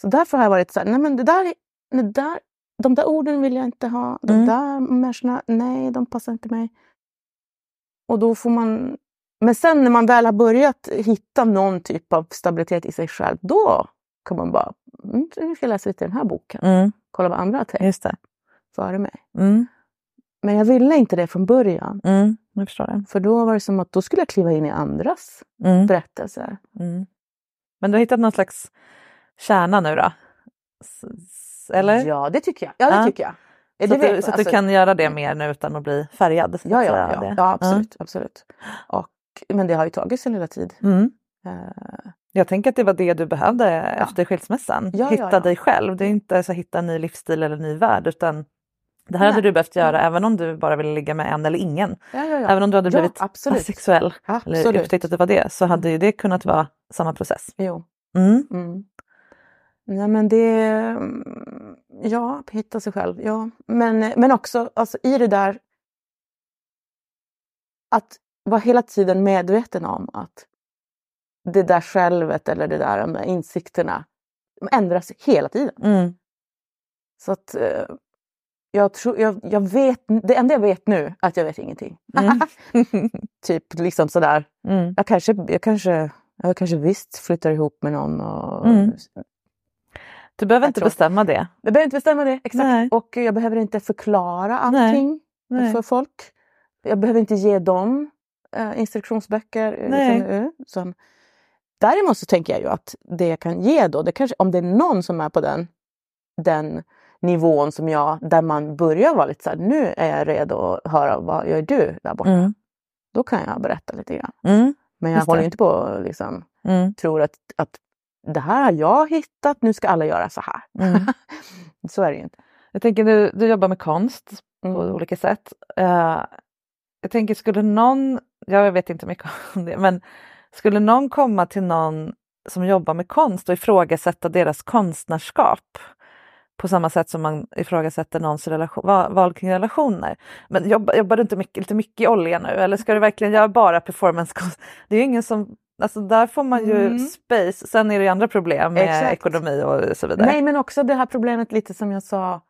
Så därför har jag varit så här, nej men det där, är- det där, de där orden vill jag inte ha. De Mm. där människorna, nej de passar inte mig. Och då får man... Men sen när man väl har börjat hitta någon typ av stabilitet i sig själv, då kan man bara, mm, nu ska jag läsa lite den här boken. Mm. Kolla vad andra har tänkt Just det. före mig. Mm. Men jag ville inte det från början. Mm. Jag förstår det. För då var det som att då skulle jag kliva in i andras Mm. berättelser. Mm. Men du har hittat någon slags kärna nu då? Eller? Ja, det tycker jag. Ja, det Ja. tycker jag. Ja, Så, det att du, så att alltså- du kan göra det mer nu utan att bli färgad? att Ja, ja, ja, ja absolut. absolut. Och, men det har ju tagit sin lilla tid. Mm. Eh, Jag tänker att det var det du behövde efter skilsmässan. Ja, ja, hitta ja. dig själv. Det är inte så hitta en ny livsstil eller en ny värld utan det här hade Nej. du behövt göra även om du bara ville ligga med en eller ingen. ja, ja, ja. Även om du hade Ja, blivit absolut. asexuell eller absolut. upptäckt att det var det så hade ju det kunnat vara samma process. Jo. Mm. Mm. Nej, men det... Ja, hitta sig själv. Ja. Men, men också alltså, i det där att vara hela tiden medveten om att det där självet eller det där, de där insikterna ändras hela tiden. Mm. Så att eh, jag, tror, jag, jag vet, det enda jag vet nu är att jag vet ingenting. Mm. typ liksom sådär. Mm. Jag kanske, jag kanske, jag kanske visst flyttar ihop med någon och Mm. Du behöver Jag inte tror- bestämma det. Jag behöver inte bestämma det exakt. Nej. Och jag behöver inte förklara Nej. allting Nej. för folk. Jag behöver inte ge dem eh, instruktionsböcker. eh, Nej. Liksom, som, däremot så tänker jag ju att det jag kan ge då, det kanske, om det är någon som är på den, den nivån som jag, där man börjar vara lite så här, nu är jag redo att höra vad gör du där borta? Mm. Då kan jag berätta lite grann. Mm. Men jag Just håller det. inte på liksom, Mm. tror att, att det här har jag hittat, nu ska alla göra så här. Mm. så är det ju inte. Jag tänker du, du jobbar med konst på Mm. olika sätt. Eh, jag tänker skulle någon, jag vet inte mycket om det, men skulle någon komma till någon som jobbar med konst och ifrågasätta deras konstnärskap på samma sätt som man ifrågasätter någons relation, val kring relationer. Men jobbar, jobbar du inte mycket, lite mycket i olja nu eller ska du verkligen göra bara performancekonst? Det är ju ingen som, alltså där får man ju Mm. space. Sen är det ju andra problem med Exakt. ekonomi och så vidare. Nej, men också det här problemet lite som jag sa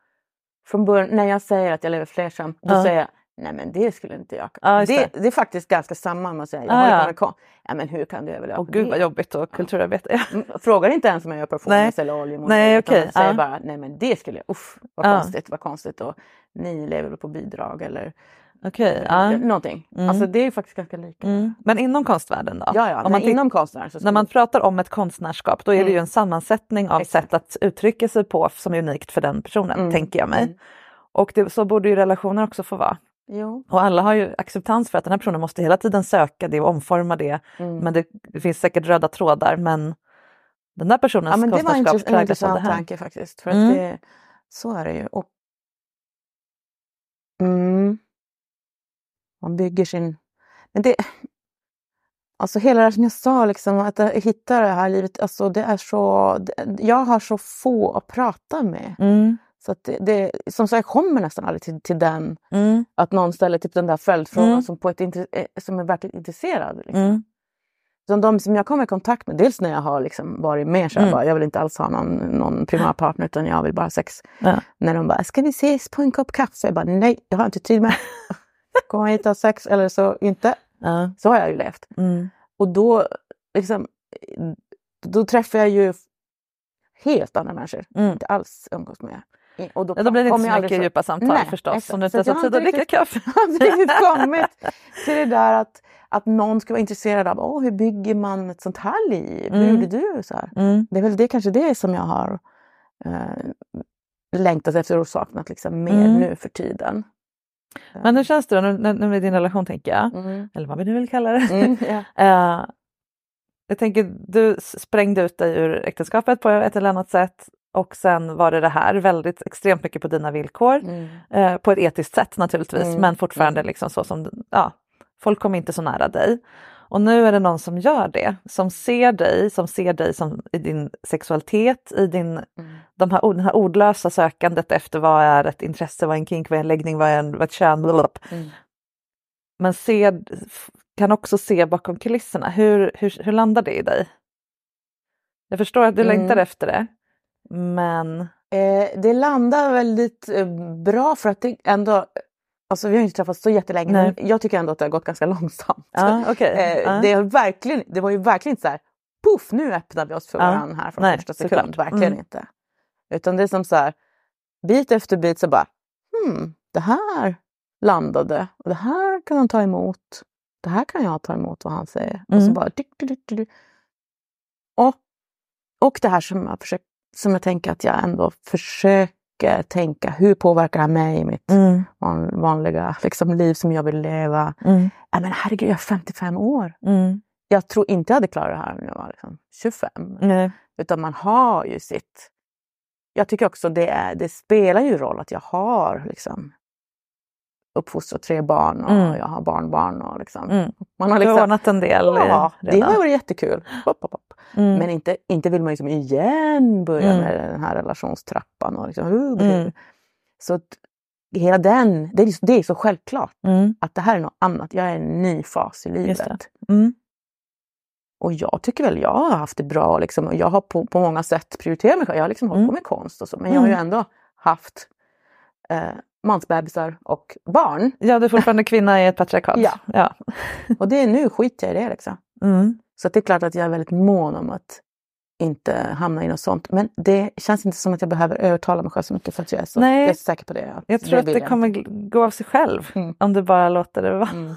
från början, när jag säger att jag lever flersamt, då Ja. säger jag Nej men det skulle inte jag Ja, just det, det. är faktiskt ganska samma med att säga, jag har ja. kon. Ja men hur kan du överleva på gud vad jobbigt och kulturarbete. Mm, Frågar inte ens om jag gör performance eller oljemålning. Nej, okej, jag säger bara, nej men det skulle jag, uff vad konstigt, vad konstigt och ni lever på bidrag eller Okej, ja. någonting. Mm. Alltså det är faktiskt ganska lika. Mm. Men inom konstvärlden då? Ja, ja, Om man inom konstnären så När man pratar om ett konstnärskap då är det Mm. ju en sammansättning av Exakt. sätt att uttrycka sig på som är unikt för den personen, Mm. tänker jag mig. Mm. Och det, så borde ju relationer också få vara. Jo. Och alla har ju acceptans för att den här personen måste hela tiden söka det och omforma det. Mm. Men det, det finns säkert röda trådar men den där personens Ja, men det var en konstnärskap en präglas av det intressant här. tanke faktiskt. För Mm. att det, så är det ju. Och, mm, man bygger sin... Men det, alltså hela det som jag sa, liksom, att jag hittar det här livet, alltså det är så... Jag har så få att prata med. Mm. Så det, det, som sagt, jag kommer nästan aldrig till, till den, Mm. att någon ställer typ den där följdfrågan Mm. som, på ett, eh, som är verkligen intresserad. Liksom. Mm. Som de som jag kommer i kontakt med, dels när jag har liksom varit med så jag, Mm. bara, jag vill inte alls ha någon, någon primarpartner utan jag vill bara ha sex. Ja. När de bara, ska vi ses på en kopp kaffe? Jag bara, nej, jag har inte tid med. Komma hit och ha sex eller så inte. Ja. Så har jag ju levt. Mm. Och då, liksom, då träffar jag ju helt andra människor. Mm. Inte alls umgås med. Och Ja, då blir det inte kommer så jag mycket aldrig djupa samtal Nej, förstås exakt. om du Så inte att har jag tid att dricka kaffe. har inte riktigt kommit till det där att, att någon ska vara intresserad av Åh, hur bygger man ett sånt här liv? Hur Mm. gjorde du? Så. Mm. Det är väl det kanske det som jag har eh, längtat efter och saknat liksom mer Mm. nu för tiden. Men hur känns det då nu, nu med din relation tänker jag? Mm. Eller vad vi nu vill kalla det. Mm, ja. Eh, jag tänker, du sprängde ut dig ur äktenskapet på ett eller annat sätt och sen var det det här, väldigt extremt mycket på dina villkor. Mm. Eh, på ett etiskt sätt naturligtvis, Mm, men fortfarande liksom så som, ja, folk kom inte så nära dig. Och nu är det någon som gör det, som ser dig, som ser dig som i din sexualitet, i din, de här, det här ordlösa sökandet efter vad är ett intresse, vad är en kink, vad är en läggning, vad är, en, vad är ett kön, blablabla. Mm. Men ser, kan också se bakom kulisserna. Hur, hur, hur landar det i dig? Jag förstår att du Mm. längtar efter det, men Eh, det landar väldigt eh, bra för att det ändå, alltså vi har inte träffats så jättelänge Nej. men jag tycker ändå att det har gått ganska långsamt. ja, okej. Eh, det, har verkligen, det var ju verkligen inte så här, puff nu öppnar vi oss för Ja. varandra här från Nej, första sekund. såklart. Verkligen Mm. inte. Utan det är som så här, bit efter bit så bara, hmm, det här landade och det här kan han ta emot. Det här kan jag ta emot vad han säger. Och så Mm. bara, dyk, dyk, dyk. Och, och det här som jag, försöker, som jag tänker att jag ändå försöker tänka, hur påverkar det mig i mitt Mm, van- vanliga liksom, liv som jag vill leva? mm, Ja, men herregud, jag är 55 år. mm. Jag tror inte jag hade klarat det här när jag var liksom 25. Nej. Utan man har ju sitt... Jag tycker också det, är, det spelar ju roll att jag har liksom, uppfostrat tre barn och Mm. jag har barnbarn. Och liksom, Mm. man har liksom, ordnat en del ja, i- det har varit jättekul. Hopp, hopp, hopp. Mm. Men inte, inte vill man liksom igen börja Mm. med den här relationstrappan. Och liksom, uh, Mm. Så att hela den, det är, det är så självklart Mm. att det här är något annat. Jag är i en ny fas i livet. Och jag tycker väl jag har haft det bra. Liksom. och Jag har på, på många sätt prioriterat mig själv. Jag har liksom hållit på med konst och så. Men jag har ju ändå haft eh, mansbebisar och barn. Ja, du är fortfarande kvinna i ett patriarkat. Ja. ja. Och det är nu skiter jag i det. Liksom. Mm. Så det är klart att jag är väldigt mån om att inte hamna i något sånt. Men det känns inte som att jag behöver övertala mig själv så mycket för att jag är så, Nej. jag är så säker på det. att Jag tror att det jag kommer inte. gå av sig själv Mm. om du bara låter det vara. Mm.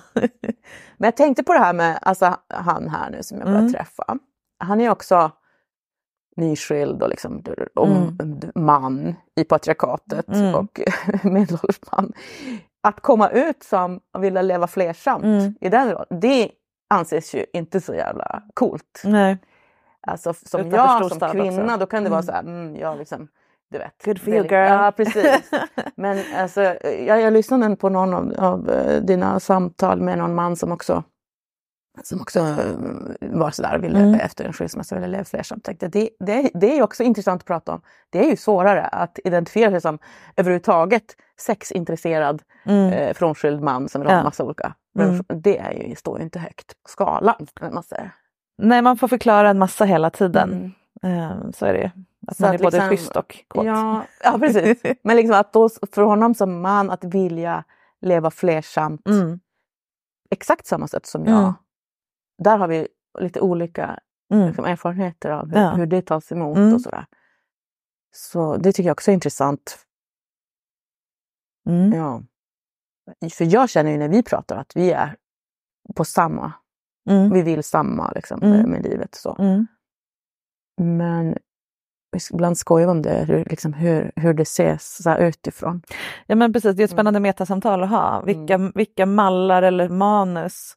Men jag tänkte på det här med alltså, han här nu som jag börjar Mm. träffa. Han är också nyskild och, liksom, och Mm. man i patriarkatet Mm. och medelålders man. Att komma ut som och vilja leva flersamt Mm. i den rollen, det anses ju inte så jävla coolt. Nej. Alltså som Utanför jag som kvinna, också. då kan det vara Mm. så här, mm, jag liksom, du vet. Good for you, girl. Ja, precis. Men alltså, jag, jag lyssnade på någon av, av eh, dina samtal med någon man som också som också eh, var sådär ville Mm. efter en skilsmässa ville leva flersamt. Det, det, det är också intressant att prata om. Det är ju svårare att identifiera sig som överhuvudtaget sexintresserad Mm. eh, frånskild man som vill ha Ja. massa olika. Mm. Det är ju, står ju inte högt på skalan. Man säger. Nej, man får förklara en massa hela tiden. Mm. Eh, Så är det ju. Att Så man att är både liksom- schysst och kåt. Ja, ja precis. Men liksom att då, för honom som man att vilja leva flersamt Mm. exakt samma sätt som jag. Mm. Där har vi lite olika Mm. liksom, erfarenheter av hur, Ja. hur det tas emot Mm. och sådär. Så det tycker jag också är intressant. Mm. Ja. För jag känner ju när vi pratar att vi är på samma, Mm. vi vill samma liksom, Mm. med, livet. Så. Mm. Men ibland skojar vi om det, hur, liksom, hur, hur det ses så utifrån. Ja men precis, det är ett Mm. spännande metasamtal att ha. Vilka, vilka mallar eller manus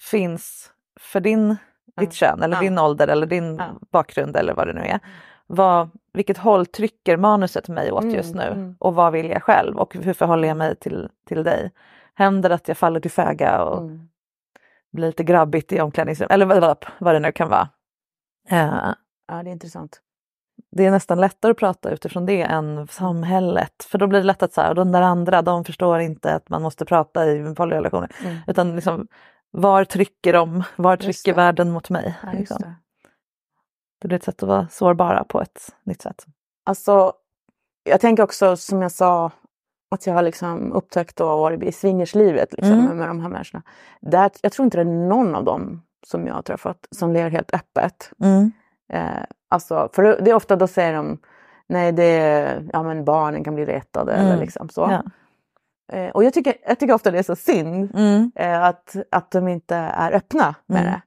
finns för din, ditt kön eller din ålder eller din bakgrund eller vad det nu är. Vad, vilket håll trycker manuset mig åt Mm, just nu mm. och vad vill jag själv och hur förhåller jag mig till, till dig? Händer det att jag faller till föga och Mm. blir lite grabbigt i omklädningsrummet eller vad, vad det nu kan vara. Eh, Ja, det är intressant. det är nästan lättare att prata utifrån det än samhället. För då blir det lätt att så här, de där andra, de förstår inte att man måste prata i polyrelationer. Mm. Utan liksom, var trycker de? Var Just trycker det. världen mot mig? Ja, liksom. det. Det blir ett sätt att vara sårbara på ett nytt sätt. Alltså, jag tänker också som jag sa att jag har liksom upptäckt och varit i swingerslivet liksom, Mm. med, med de här människorna. Där, jag tror inte det är någon av dem som jag har träffat som ler helt öppet. Eh, alltså, för det det är ofta då säger de nej, det är, ja, men barnen kan bli retade Mm. eller liksom så. Ja. Eh, och jag tycker, jag tycker ofta det är så synd Mm. eh, att, att de inte är öppna med Mm. det.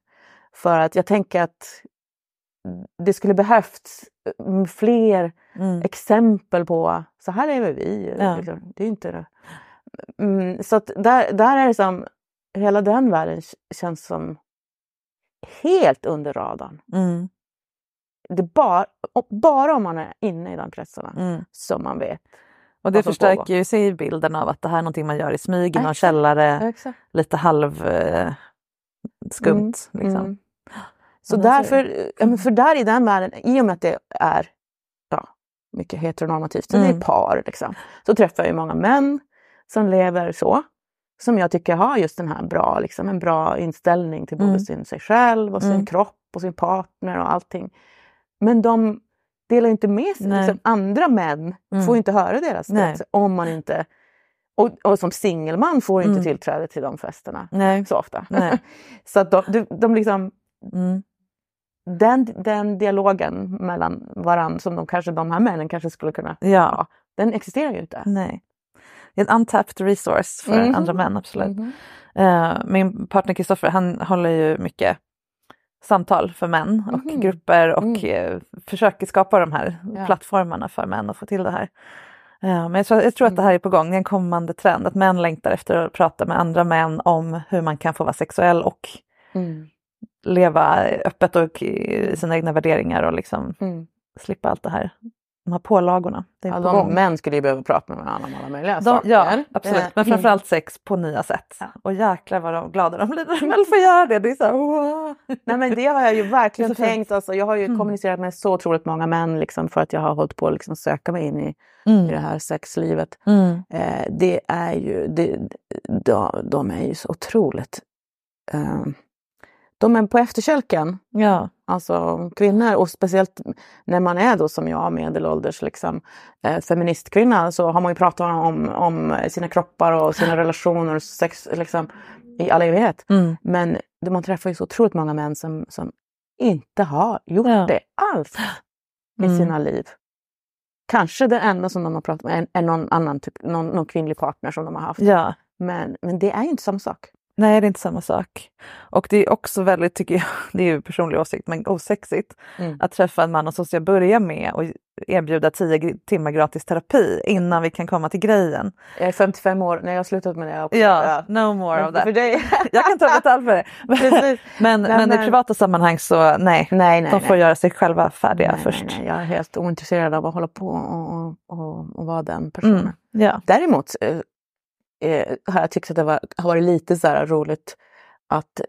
För att jag tänker att det skulle behövts mm, fler Mm. exempel på så här lever vi. Ja. Liksom. Det är inte det. Mm, så att där, där är det som, hela den världen känns som helt under radarn. Mm. Det bara, bara om man är inne i de kretsarna som man vet. Och det förstärker ju sig bilden av att det här är någonting man gör i smyg i någon källare, Exakt. lite halv eh, skumt. Liksom. Mm. Så Ja, men så är därför, ja, för där i den världen, i och med att det är ja, mycket heteronormativt, så det Mm. är par liksom, så träffar jag många män som lever så. Som jag tycker har just den här bra, liksom, en bra inställning till både Mm. sin, sig själv och sin Mm. kropp och sin partner och allting. Men de delar inte med sig. Liksom, andra män Mm. får inte höra deras Nej. berättelse om man inte... Och, och som singelman får inte Mm. tillträde till de festerna Nej. så ofta. Nej. så att de, de, de liksom Mm. den, den dialogen mellan varandra som de, kanske, de här männen kanske skulle kunna Ja. ha, den existerar ju inte. Nej. Det är en untapped resource för Mhm. andra män, absolut. Eh, min partner Kristoffer han håller ju mycket samtal för män och Mhm. grupper och eh, försöker skapa de här Ja. plattformarna för män att få till det här. Eh, men jag tror, jag tror att det här är på gång, det är en kommande trend att män längtar efter att prata med andra män om hur man kan få vara sexuell och Mm. leva öppet och i sina egna värderingar och liksom Mm. slippa allt det här. De här pålagorna. Det är Ja, på de gång. män skulle ju behöva prata med varandra om alla möjliga De, saker. ja, absolut. Men Eh, framförallt sex på nya sätt. Och jäklar vad de glada de blir när de väl får göra det. Det är så här, wow. Nej men det har jag ju verkligen tänkt. Alltså, jag har ju Mm. kommunicerat med så otroligt många män liksom, för att jag har hållit på att liksom, söka mig in i, i det här sexlivet. Mm. Eh, det är ju, det, de, de är ju så otroligt... Eh, de är på efterkälken. Ja. Alltså kvinnor och speciellt när man är då som jag medelålders liksom, eh, feministkvinna så har man ju pratat om, om sina kroppar och sina relationer och sex liksom, i all evighet. Mm. Men man träffar ju så otroligt många män som, som inte har gjort Ja. det alls i Mm. sina liv. Kanske det enda som de har pratat med är, är någon annan typ, någon, någon kvinnlig partner som de har haft. ja. Men, men det är ju inte samma sak. Nej, det är inte samma sak. Och det är också väldigt, tycker jag, det är ju personlig åsikt, men osexigt Mm. att träffa en man och så ska jag börja med och erbjuda tio gr- timmar gratis terapi innan vi kan komma till grejen. Jag är 55 år, när jag har slutat med det också. Ja, no more Men of that. För dig. Jag kan ta betalt för det. Precis. Men, Nej, men i men- privata sammanhang så nej, Nej, nej, de får nej. göra sig själva färdiga först. Jag är helt ointresserad av att hålla på och, och, och, och vara den personen. Mm. Ja. Däremot eh, har jag tyckt att det var, har varit lite så roligt att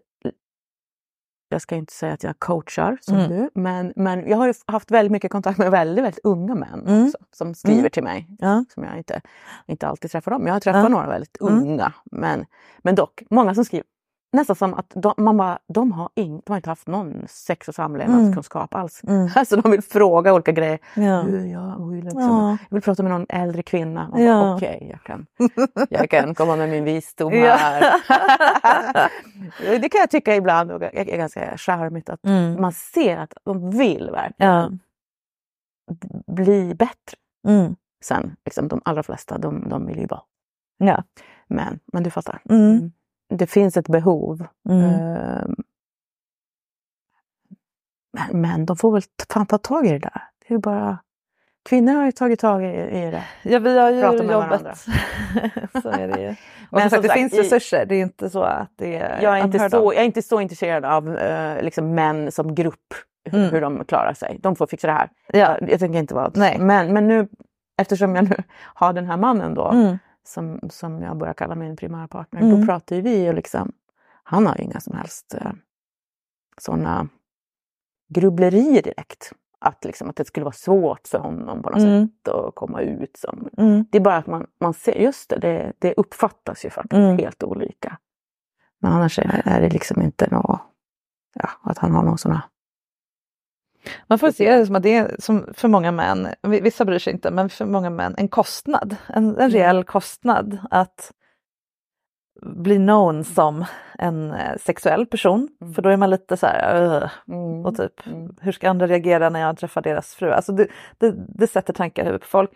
jag ska inte säga att jag coachar som Mm. du, men, men jag har haft väldigt mycket kontakt med väldigt, väldigt unga män Mm. också, som skriver Mm. till mig. Ja. Som jag inte, inte alltid träffar dem. Jag har träffat några väldigt Mm. unga, men, men dock många som skriver nästan som att de, man bara, de, har ing, de har inte haft någon sex och samlevnadskunskap alls. Mm. Alltså de vill fråga olika grejer. Ja. Jag, vill liksom, Ja. jag vill prata med någon äldre kvinna. Man Ja. Okej, jag, kan, jag kan komma med min visdom Ja. här. det kan jag tycka ibland och är är ganska charmigt att Mm. man ser att de vill verkligen bli bättre. Mm. Sen, liksom, de allra flesta, de, de vill ju bara. Ja. Men, men du fattar. Mm. Det finns ett behov. Mm. Ehm, Men, men de får väl fan ta tag i det där. Det är bara... Kvinnor har ju tagit tag i, i det. Ja, vi har ju med jobbet. så är det ju. Och Men som sagt, det finns i- resurser. Det är inte så att det är Jag är inte, så, jag är inte så intresserad av eh, liksom män som grupp, hur- Mm. hur de klarar sig. De får fixa det här. Ja. Jag tänker inte vara... Nej. Men, men nu, eftersom jag nu har den här mannen då, Mm. Som, som jag börjar kalla min primära partner, Mm. då pratar ju vi och liksom, han har ju inga som helst eh, sådana grubblerier direkt. Att, liksom, att det skulle vara svårt för honom på något Mm. sätt att komma ut. Som, Mm. det är bara att man, man ser, just det, det, det uppfattas ju faktiskt Mm. helt olika. Men annars är, är det liksom inte något, ja, att han har någon här Man får se det som att det är som för många män, vissa bryr sig inte, men för många män en kostnad. En, en reell kostnad att bli known som en eh, sexuell person. Mm. För då är man lite så här, "Ugh", Mm. och typ Mm. hur ska andra reagera när jag träffar deras fru? Alltså det, det, det sätter tankar i huvudet på folk.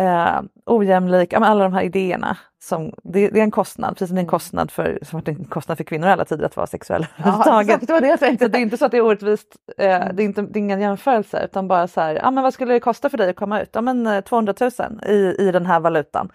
Eh, ojämlik, ja, alla de här idéerna. Som, det, det är en kostnad, precis som det är en kostnad för, som är en kostnad för kvinnor alla tider att vara sexuella Ja, överhuvudtaget. exakt, det var det jag tänkte. Så det är inte så att det är orättvist, eh, det, är inte, det är ingen jämförelse utan bara så här, ja men vad skulle det kosta för dig att komma ut? Ja men eh, 200 000 i, i den här valutan.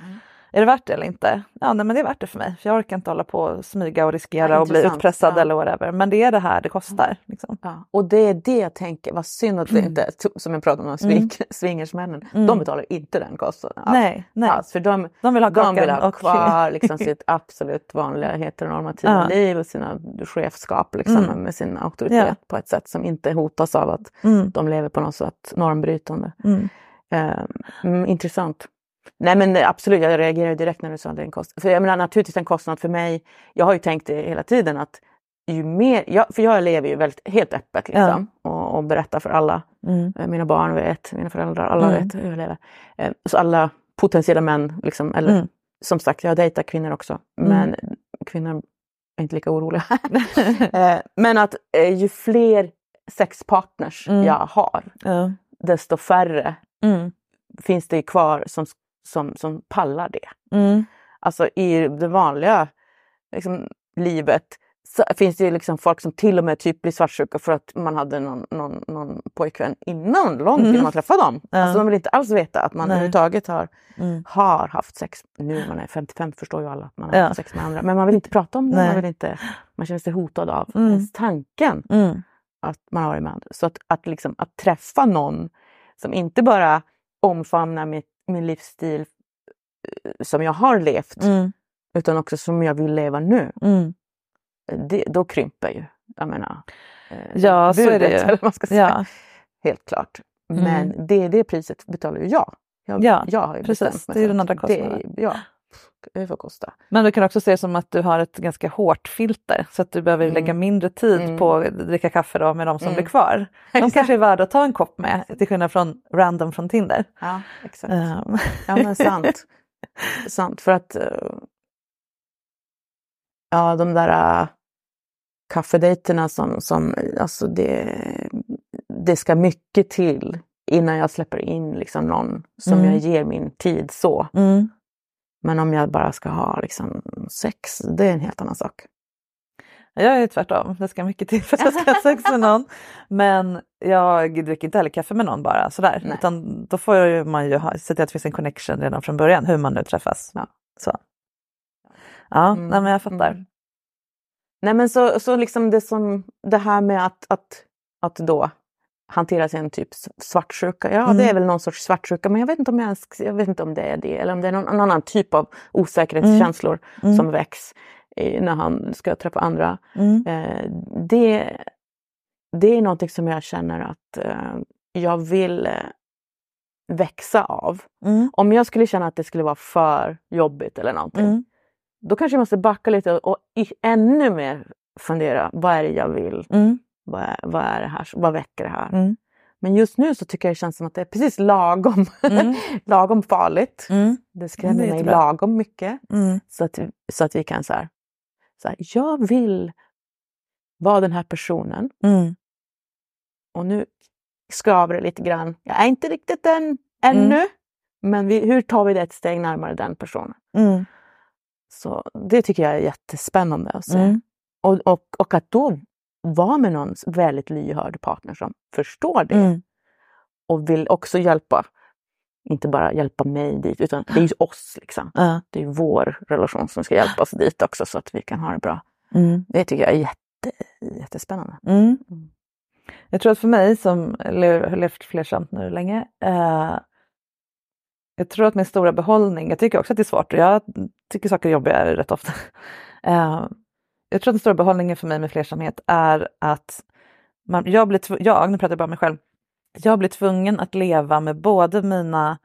Är det värt det eller inte? Ja nej, men det är värt det för mig för jag orkar inte hålla på och smyga och riskera Ja, och bli utpressad Ja. eller whatever. Men det är det här det kostar. Liksom. Ja. Och det är det jag tänker, vad synd att det inte, som jag pratade om, swing, swingersmännen, de betalar inte den kostnaden. alls. Nej, nej. Alls, för de, De vill ha de vill ha och- kvar liksom, sitt absolut vanliga heteronormativa Ja. liv och sina chefskap liksom, Mm. med sin auktoritet Ja. på ett sätt som inte hotas av att Mm. de lever på något sätt normbrytande. Mm. Mm, intressant. Nej men absolut, jag reagerade direkt när du sa att det är en kostnad. För jag menar naturligtvis en kostnad för mig. Jag har ju tänkt det hela tiden att ju mer, jag, för jag lever ju väldigt, helt öppet liksom, och, och berättar för alla. Mm. Eh, Mina barn vet, mina föräldrar, alla Mm. vet hur jag lever. Eh, Så alla potentiella män, liksom, eller Mm. som sagt jag dejtar kvinnor också. Mm. Men kvinnor är inte lika oroliga. Eh, men att ju fler sexpartners Mm. jag har, Ja. desto färre Mm. finns det kvar som, som, som pallar det. Mm. Alltså i det vanliga liksom, livet så finns det liksom folk som till och med typ blir svartsjuka för att man hade någon, någon, någon pojkvän innan, långt Mm. innan man träffade dem. Ja. Alltså de vill inte alls veta att man Nej. överhuvudtaget har, Mm. har haft sex. Nu när man är 55 förstår ju alla att man har Ja. haft sex med andra. Men man vill inte prata om det, Nej. man, vill inte, man känner sig hotad av Mm. ens tanken Mm. att man har varit med andra. Så att, att, liksom, att träffa någon som inte bara omfamnar mitt, min livsstil eh, som jag har levt, Mm. utan också som jag vill leva nu. Mm. Det, då krymper ju, jag menar, eh, Ja, så är det budet, ju. eller man ska säga. Ja. Helt klart. Mm. Men det, det priset betalar ju jag. Jag, Ja, jag har ju precis. bestämt mig Det är den andra kostnaden. Det, ja, det får kosta. Men du kan också se det som att du har ett ganska hårt filter så att du behöver Mm. lägga mindre tid Mm. på att dricka kaffe då med de som Mm. blir kvar. De kanske är värda att ta en kopp med till skillnad från random från Tinder. Ja, exakt. Ehm, Ja men sant. sant för att eh, ja de där uh, kaffedejterna som, som alltså det, det ska mycket till innan jag släpper in liksom någon som Mm. jag ger min tid så. Men om jag bara ska ha liksom sex, det är en helt annan sak. Jag är tvärtom, det ska mycket till för att jag ska ha sex med någon. Men jag dricker inte heller kaffe med någon bara sådär. Nej. Utan då får man ju ha, se till att det finns en connection redan från början, hur man nu träffas. Ja. Så. Ja, Mm, nej, men jag fattar. mm. Nej men så, så liksom det som det här med att, att, att då hantera sin typ svartsjuka. Ja, Mm. det är väl någon sorts svartsjuka, men jag vet inte om, jag, jag vet inte om det är det. Eller om det är någon, någon annan typ av osäkerhetskänslor Mm. som väcks eh, när han ska träffa andra. Mm. Eh, det, det är någonting som jag känner att eh, jag vill eh, växa av. Mm. Om jag skulle känna att det skulle vara för jobbigt eller någonting, Mm. då kanske jag måste backa lite och, och ännu mer fundera, vad är det jag vill? Mm. Vad är, vad är det här? Vad väcker det här? Mm. Men just nu så tycker jag det känns som att det är precis lagom, Mm. lagom farligt. Mm. Det skrämmer mig lagom mycket. Mm. Så att, så att vi kan så här, så här, jag vill vara den här personen Mm. och nu skaver det lite grann. Jag är inte riktigt den ännu, men vi, hur tar vi det ett steg närmare den personen? Mm. Så det tycker jag är jättespännande att se. Mm. Och, och, och att då vara med någon väldigt lyhörd partner som förstår det Mm. och vill också hjälpa. Inte bara hjälpa mig dit, utan det är ju oss liksom. Ja. Det är vår relation som ska hjälpa oss dit också så att vi kan ha det bra. Mm. Det tycker jag är jätte, jättespännande. Mm. Mm. Jag tror att för mig som har levt flersamt nu länge, eh, jag tror att min stora behållning, jag tycker också att det är svårt och jag tycker saker är jobbiga rätt ofta. Jag tror att den stora behållningen för mig med flersamhet är att man, jag blir, jag, nu pratar jag bara om mig själv, jag blir tvungen att leva med både mina,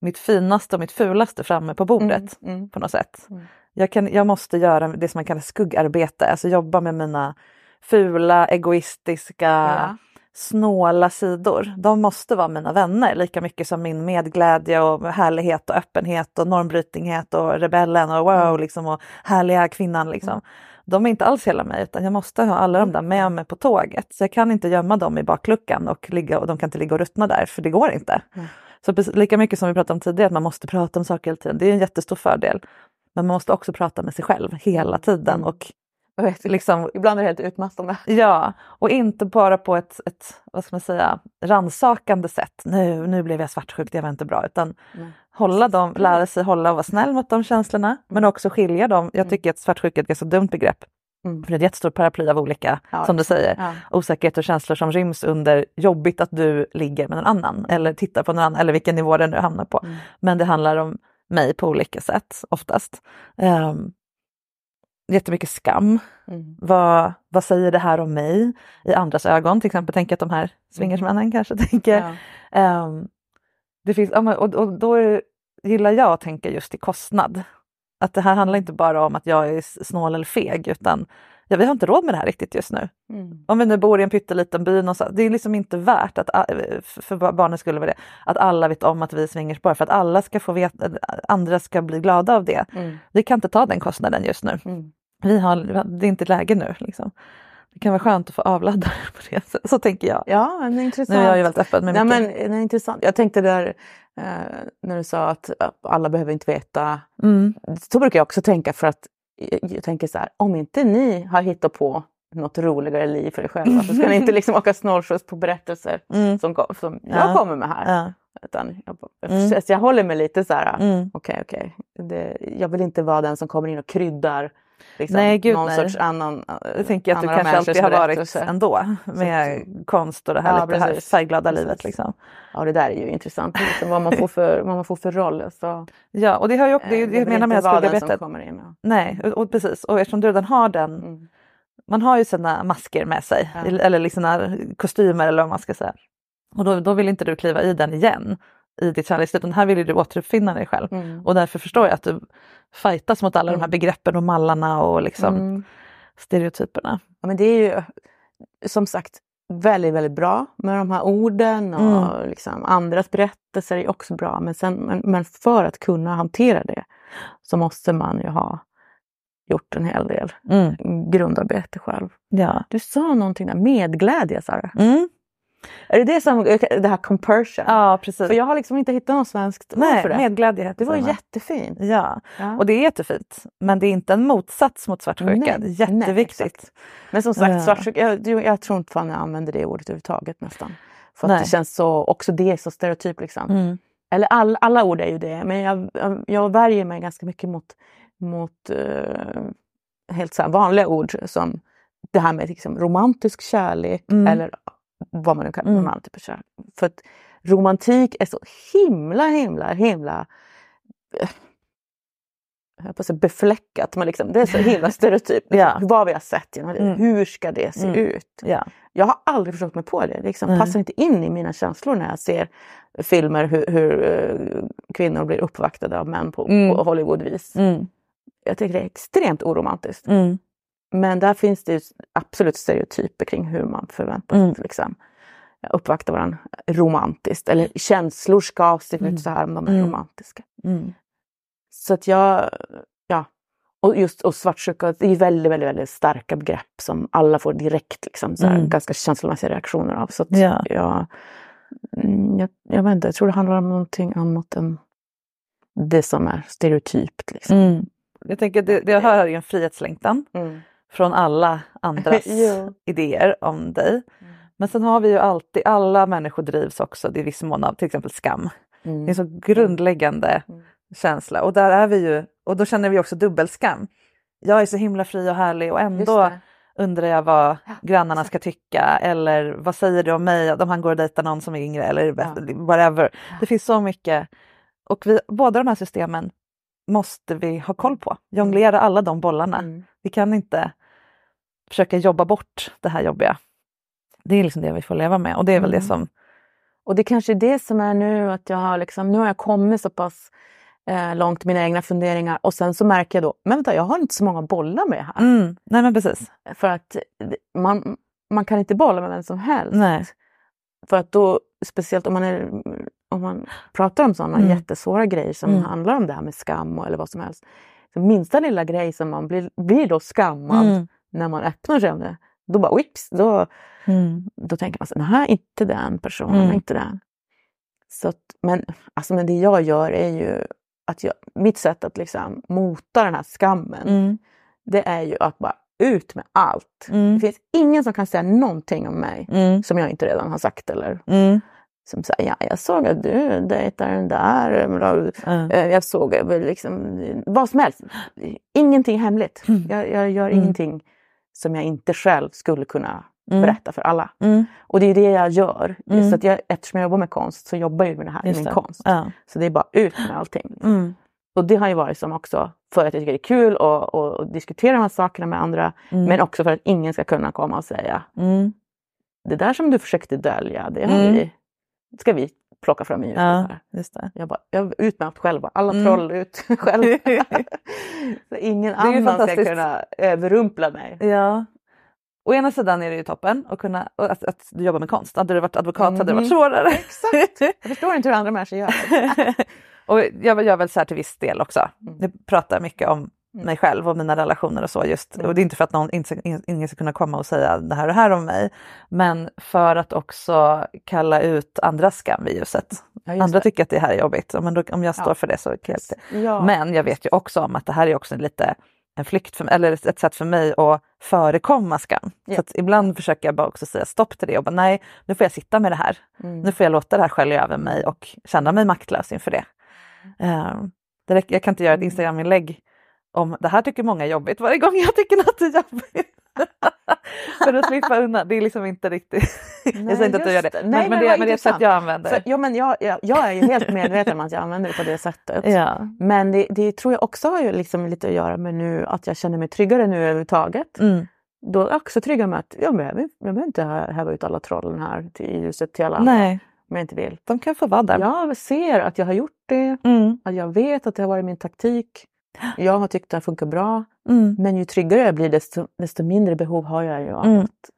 mitt finaste och mitt fulaste framme på bordet Mm, mm. på något sätt. Mm. Jag, kan, jag måste göra det som man kallar skuggarbete, alltså jobba med mina fula, egoistiska, Ja. Snåla sidor. De måste vara mina vänner lika mycket som min medglädje och härlighet och öppenhet och normbrytinghet och rebellen och wow Mm. liksom och härliga kvinnan liksom. De är inte alls hela mig utan jag måste ha alla de där med mig på tåget. Så jag kan inte gömma dem i bakluckan och, ligga, och de kan inte ligga och ruttna där för det går inte. Mm. Så lika mycket som vi pratade om tidigare, att man måste prata om saker hela tiden. Det är en jättestor fördel. Men man måste också prata med sig själv hela tiden. Mm. Och liksom, ibland är det helt utmattande. ja, och inte bara på ett, ett vad ska man säga, rannsakande sätt. Nu, nu blev jag svartsjuk, det var inte bra. Utan Nej. hålla dem, lära sig hålla och vara snäll mot de känslorna. Men också skilja dem. Jag Mm. tycker att svartsjuka är ett ganska dumt begrepp. Mm. För det är ett jättestort paraply av olika, Ja, som du säger, Ja. osäkerhet och känslor som ryms under jobbigt att du ligger med någon annan eller tittar på någon annan eller vilken nivå den nu hamnar på. Mm. Men det handlar om mig på olika sätt oftast. Um, jättemycket skam. Mm. Vad, vad säger det här om mig i andras ögon? Till exempel tänker att de här swingersmännen kanske tänker. Mm. Ja. Ehm, det finns, och, och då gillar jag att tänka just i kostnad. Att det här handlar inte bara om att jag är snål eller feg utan ja, vi har inte råd med det här riktigt just nu. Mm. Om vi nu bor i en pytteliten by någonstans, det är liksom inte värt att, för barnen skulle vara det, att alla vet om att vi är swingerspar för att alla ska få veta, andra ska bli glada av det. Mm. Vi kan inte ta den kostnaden just nu. Mm. Vi har, det är inte läge nu. Liksom. Det kan vara skönt att få avladda på det sättet. Så tänker jag. Ja, men det är intressant. Nu är jag ju väldigt öppen med Nej, men, det är intressant. Jag tänkte där eh, när du sa att alla behöver inte veta. Mm. Så brukar jag också tänka för att jag, tänker så här, om inte ni har hittat på något roligare liv för er själva så ska ni inte liksom åka snålskjuts på berättelser Mm. som, som Ja. jag kommer med här. Ja. Utan jag, Mm. jag håller mig lite så här, Mm. okej okej, Det- jag vill inte vara den som kommer in och kryddar liksom, Nej, gud, någon nej. sorts annan Det tänker jag att du kanske alltid har varit ändå med konst och det här, Ja, lite här färgglada Precis. livet. Liksom. Ja det där är ju intressant, liksom, vad, man får för, vad man får för roll. Så, Ja, och det har ju, det är ju eh, det jag vill menar med inte att vara den som skuggarbete. kommer in. Ja. Nej, och, och precis. Och eftersom du redan har den, Mm. man har ju sina masker med sig, Ja. eller- eller liksom sina kostymer eller vad man ska säga. Och då, då vill inte du kliva i den igen i ditt kärleksliv, utan här vill ju du återuppfinna dig själv. Mm. Och därför förstår jag att du fightas mot alla de här Mm. begreppen och mallarna och liksom Mm. stereotyperna. Ja, men det är ju som sagt väldigt, väldigt bra med de här orden och Mm. liksom, andras berättelser är också bra. Men, sen, men, men för att kunna hantera det så måste man ju ha gjort en hel del Mm. grundarbete själv. Ja. Du sa någonting där, medglädje Sara. Mm. Är det det som, det här compersion? ja, precis. För jag har liksom inte hittat något svenskt ord Nej, för det. medglädje det var jättefint. Ja, Ja. och det är jättefint. Men det är inte en motsats mot svartsjuka. Nej, nej, jätteviktigt. exakt. Men som sagt, Ja. svartsjuka, jag, jag, tror inte fan jag använder det ordet överhuvudtaget nästan. För att Nej. det känns så, också det är så stereotyp liksom. Mm. Eller all, alla ord är ju det, men jag, jag, värjer mig ganska mycket mot, mot eh, helt så vanliga ord som det här med liksom, romantisk kärlek Mm. eller vad man nu kallar Mm. romantisk kärlek. För att romantik är så himla, himla, himla eh, jag på säga befläckat, men liksom, det är så himla stereotypt. Liksom, Ja. Vad vi har sett genom det. Mm. Hur ska det se Mm. ut? Ja. Jag har aldrig förstått mig på det. Liksom Nej. passar inte in i mina känslor när jag ser filmer hur, hur eh, kvinnor blir uppvaktade av män på, Mm. på Hollywoodvis. Mm. Jag tycker det är extremt oromantiskt. Mm. Men där finns det ju absolut stereotyper kring hur man förväntas Mm. liksom, uppvakta varandra romantiskt. Eller känslor ska se ut så här om de är Mm. romantiska. Mm. Så att jag, ja. Och just och svartsjuka, det är väldigt, väldigt, väldigt starka begrepp som alla får direkt liksom, så här, Mm. ganska känslomässiga reaktioner av. Så att Ja. jag, mm, jag, jag vet inte, jag tror det handlar om någonting annat än det som är stereotypt. Liksom. Mm. Jag tänker det, det jag hör här är en frihetslängtan Mm. Från alla andras idéer om dig. Mm. Men sen har vi ju alltid, alla människor drivs också i viss mån av till exempel skam. Det är en Mm. så grundläggande Mm. känsla och där är vi ju, och då känner vi också dubbelskam. Jag är så himla fri och härlig och ändå undrar jag vad Ja, grannarna ska tycka eller vad säger det om mig om han går och dejtar någon som är yngre eller Ja. whatever. Det finns så mycket. Och vi, båda de här systemen måste vi ha koll på. Jonglera alla de bollarna. Mm. Vi kan inte försöka jobba bort det här jobbiga. Det är liksom det vi får leva med och det är väl det Mm. som... Och det kanske är det som är nu att jag har liksom, nu har jag kommit så pass eh, långt mina egna funderingar och sen så märker jag då, men vänta jag har inte så många bollar med här. Mm, nej men precis. För att det- man, man kan inte bolla med vem som helst. Nej. För att då, speciellt om man, är, om man pratar om sådana Mm. jättesvåra grejer som Mm. handlar om det här med skam och, eller vad som helst. Så minsta lilla grej som man blir, blir då skammad Mm. När man öppnar sig om det, då bara whips, då, Mm. då tänker man så nej inte den personen, Mm. inte den. Så att, men, alltså, men det jag gör är ju att jag, mitt sätt att liksom mota den här skammen, Mm. det är ju att bara ut med allt. Mm. Det finns ingen som kan säga någonting om mig Mm. som jag inte redan har sagt eller Mm. som säger ja, jag såg att du dejtar den där. Mm. Jag såg liksom vad som helst. Ingenting hemligt. Jag, jag gör Mm. ingenting som jag inte själv skulle kunna Mm. berätta för alla. Mm. Och det är det jag gör. Mm. Så att jag, eftersom jag jobbar med konst så jobbar jag med det här i Just min det. konst. Ja. Så det är bara ut med allting. Mm. Och det har ju varit som också för att jag tycker det är kul att, att, diskutera de här sakerna med andra. Mm. Men också för att ingen ska kunna komma och säga Mm. det där som du försökte dölja, det har vi, ska vi plocka fram ljuset. Ja, just det. Jag bara, jag ut med allt själva, alla Mm. troll ut själv. så ingen annan ska kunna överrumpla mig. Ja. Å ena sidan är det ju toppen att, kunna, att, att du jobbar med konst. Hade du varit advokat hade det varit Mhm. svårare. Exakt. Jag förstår inte hur andra människor gör. och jag gör väl så här till viss del också. Mm. Jag pratar mycket om mig själv och mina relationer och så. just. Mm. Och det är inte för att någon inte, ingen ska kunna komma och säga det här och det här om mig. Men för att också kalla ut andras skam vid ljuset. Ja, Andra det. tycker att det här är jobbigt. Men då, om jag står Ja. för det så kan jag. Ja. Men jag vet ju också om att det här är också lite en flykt, för, eller ett sätt för mig att förekomma skam. Så ibland försöker jag bara också säga stopp till det och bara nej, nu får jag sitta med det här. Mm. Nu får jag låta det här skölja över mig och känna mig maktlös inför det. Eh, det räcker, jag kan inte göra ett Instagram-inlägg om det här tycker många är jobbigt varje gång jag tycker något är jobbigt. för att slippa undan. Det är liksom inte riktigt... jag säger inte att du gör det. Men, Nej, men, men det, men det är ett sätt jag använder. För, ja, men jag, jag, jag är ju helt medveten om att jag använder det på det sättet. Ja. Men det, det tror jag också har ju liksom lite att göra med nu att jag känner mig tryggare nu överhuvudtaget. Mm. Då är jag också trygga med att jag behöver, jag behöver inte hä- häva ut alla trollen här till, i ljuset till alla andra Nej, om jag inte vill. de kan få vara där. Jag ser att jag har gjort det, Mm. att jag vet att det har varit min taktik. Jag har tyckt det har funkat bra. Mm. Men ju tryggare jag blir desto, desto mindre behov har jag ju av Mm. att...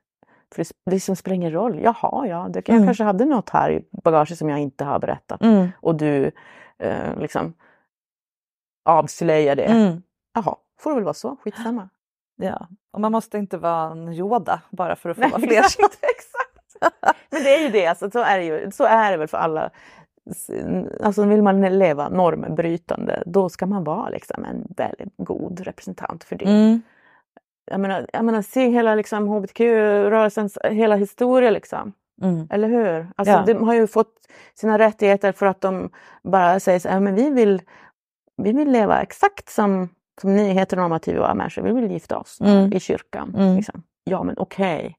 För det, det liksom spelar ingen roll. Jaha, ja, det, jag Mm. kanske hade något här i bagaget som jag inte har berättat. Mm. Och du eh, liksom avslöjar det. Mm. Jaha, får det väl vara så. Skitsamma. Ja, och man måste inte vara en Yoda bara för att få Nej, vara fler. exakt, exakt. Men det är ju det, alltså, så, är det ju, så är det väl för alla. Alltså vill man leva normbrytande då ska man vara liksom en väldigt god representant för det. Mm. Jag, menar, jag menar, se hela liksom, hbtq-rörelsens hela historia liksom. Mm. Eller hur? Alltså, Ja. De har ju fått sina rättigheter för att de bara säger så här, men vi vill, vi vill leva exakt som, som ni heteronormativa människor, vi vill gifta oss Mm. i kyrkan. Mm. Liksom. Ja men okej.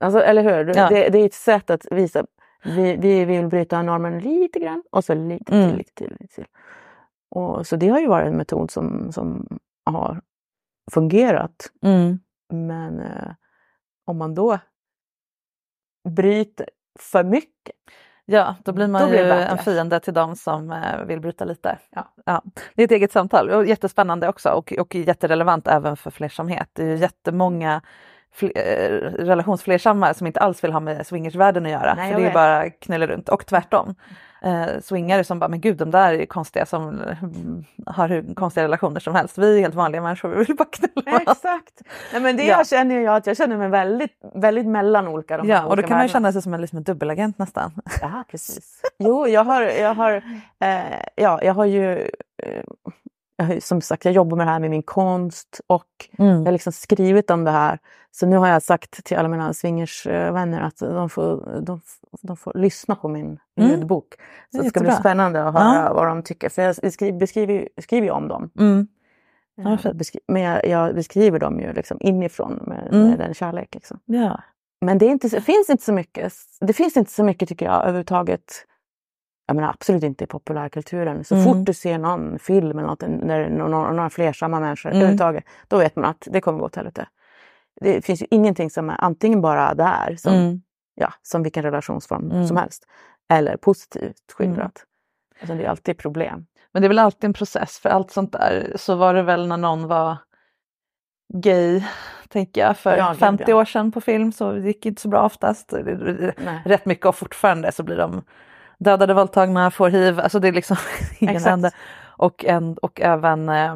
Alltså, eller hur? Ja. Det, det är ett sätt att visa, vi, vi vill bryta normen lite grann och så lite till, Mm. lite till. Lite till. Och, så det har ju varit en metod som, som har fungerat. Mm. Men eh, om man då bryter för mycket. Ja, då blir man Då blir ju en fiende till dem som eh, vill bryta lite. Ja. Det är ett eget samtal och jättespännande också och, och jätterelevant även för flersamhet. Det är ju jättemånga relationsflersamma som inte alls vill ha med swingersvärlden att göra. Nej, för det är vet. bara knulla runt och tvärtom. Eh, swingare som bara, men gud de där är konstiga som mm, har hur konstiga relationer som helst. Vi är helt vanliga människor, vi vill bara knulla. Exakt. Nej, men det Ja. jag känner jag att jag känner mig väldigt, väldigt mellan olika Ja, och då olika kan man känna sig som en, liksom en dubbelagent nästan. Ja, precis. Jo, jag har, jag har, eh, ja, jag har ju, eh, jag som sagt, jag jobbar med det här med min konst och Mm. jag har liksom skrivit om det här. Så nu har jag sagt till alla mina swingersvänner att de får, de, de får lyssna på min Mm. ljudbok. Så Det det ska bli spännande att höra Ja. vad de tycker. För jag beskriver, skriver ju om dem. Mm. Ja, Eh, beskri- men jag, jag beskriver dem ju liksom inifrån med, Mm. med den kärlek. Liksom. Ja. Men det, inte, det finns inte så mycket. Det finns inte så mycket tycker jag överhuvudtaget. Jag menar absolut inte i populärkulturen. Så Mm. fort du ser någon film eller något, när det är några, några flersamma människor Mm. överhuvudtaget, då vet man att det kommer gå åt helvete. Det finns ju ingenting som är antingen bara där, som, Mm. ja, som vilken relationsform Mm. som helst, eller positivt skildrat. Alltså, det är alltid problem. Men det är väl alltid en process för allt sånt där. Så var det väl när någon var gay, tänker jag, för Ja, gud, 50 ja. år sedan på film så det gick inte så bra oftast. Nej. Rätt mycket och fortfarande så blir de dödade, våldtagna, får hiv, alltså det är liksom ingen ände. Och, en, och även eh,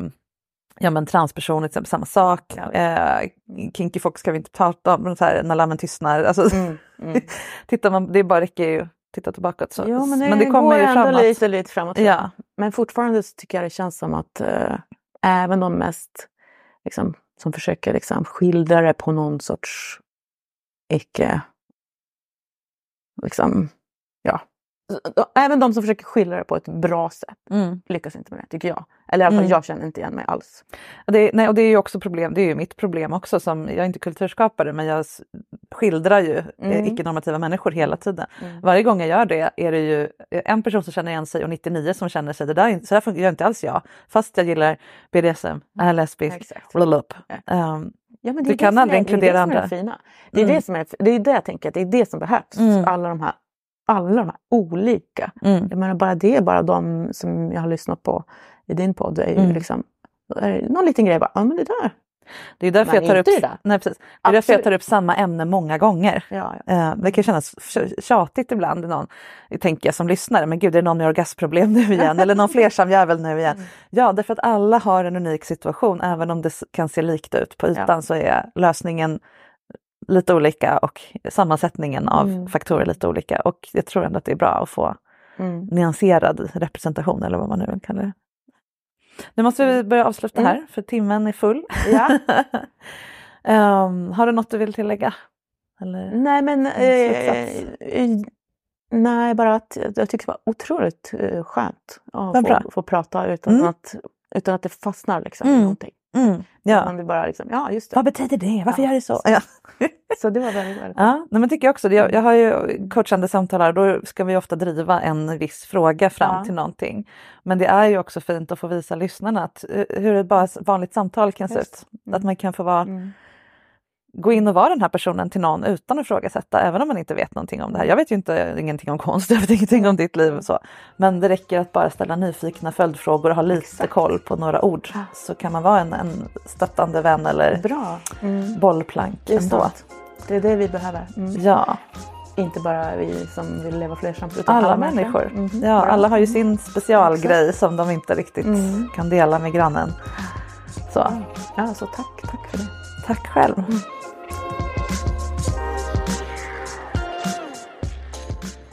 ja, men transpersoner, till samma sak. Eh, kinky folk ska vi inte prata om, så här, när lammen tystnar. Alltså, Mm, mm. tittar man, det bara räcker ju tittar tillbaka. Så, Jo, men det, men det kommer ju framåt. lite, lite framåt. Ja. Men fortfarande så tycker jag det känns som att eh, även de mest liksom, som försöker liksom, skildra det på någon sorts icke... Liksom, ja. Även de som försöker skildra det på ett bra sätt Mm. lyckas inte med det, tycker jag. Eller i alla fall, Mm. jag känner inte igen mig alls. Det, nej, och det är ju också problem, det är ju mitt problem också. Som, jag är inte kulturskapare men jag skildrar ju eh, Mm. icke-normativa människor hela tiden. Mm. Varje gång jag gör det är det ju en person som känner igen sig och 99 som känner sig, det där, så där fungerar inte alls jag. Fast jag gillar BDSM, är lesbisk, Exakt. blablabla. Ja. Um, Ja, men Du det är kan aldrig inkludera det är det som är andra. det fina. Det är, Mm. det, som är, det är det jag tänker det är det som behövs. Mm. Alla, de här, alla de här olika. mm, Jag menar bara det, bara de som jag har lyssnat på i din podd är ju Mm. liksom är någon liten grej bara, ja men det där. det är därför jag tar upp, det nej, precis. Det är därför jag tar upp samma ämne många gånger. Ja, ja. Eh, det kan kännas tj- tjatigt ibland, någon, tänker jag som lyssnare, men gud är det någon med orgasmproblem nu igen eller någon flersam jävel nu igen. Mm. Ja, därför att alla har en unik situation, även om det kan se likt ut på ytan Ja. så är lösningen lite olika och sammansättningen av Mm. faktorer lite olika och jag tror ändå att det är bra att få Mm. nyanserad representation eller vad man nu vill kalla det. Nu måste vi börja avsluta Mm. här för timmen är full. Ja. Ehm, har du något du vill tillägga? Eller? Nej men En eh, eh, nej bara att jag tyckte det var otroligt eh, skönt att få, få prata utan, Mm. att, utan att det fastnar liksom Mm. någonting. Mm, ja. Man vill bara liksom, ja just det. Vad betyder det? Varför Ja. gör du så? Ja. Så det var väldigt, väldigt Ja, men tycker jag också. Jag, jag har ju coachande samtal här, då ska vi ofta driva en viss fråga fram Ja. till någonting. Men det är ju också fint att få visa lyssnarna att, eh, hur ett bara vanligt samtal kan se ut. Mm. Att man kan få vara, Mm. Gå in och vara den här personen till någon utan att ifrågasätta, även om man inte vet någonting om det här. Jag vet ju inte ingenting om konst, jag vet ingenting om ditt liv och så. Men det räcker att bara ställa nyfikna följdfrågor och ha lite Exakt. koll på några ord. Så kan man vara en, en stöttande vän eller Bra. Mm. bollplank är ändå. sant. Det är det vi behöver. Mm. Ja. Inte bara vi som vill leva flersamt utan alla, alla, människor. Mhm, Ja, bra. alla har ju sin specialgrej som de inte riktigt Mm. kan dela med grannen. Så, Ja, så tack, tack för det. tack själv.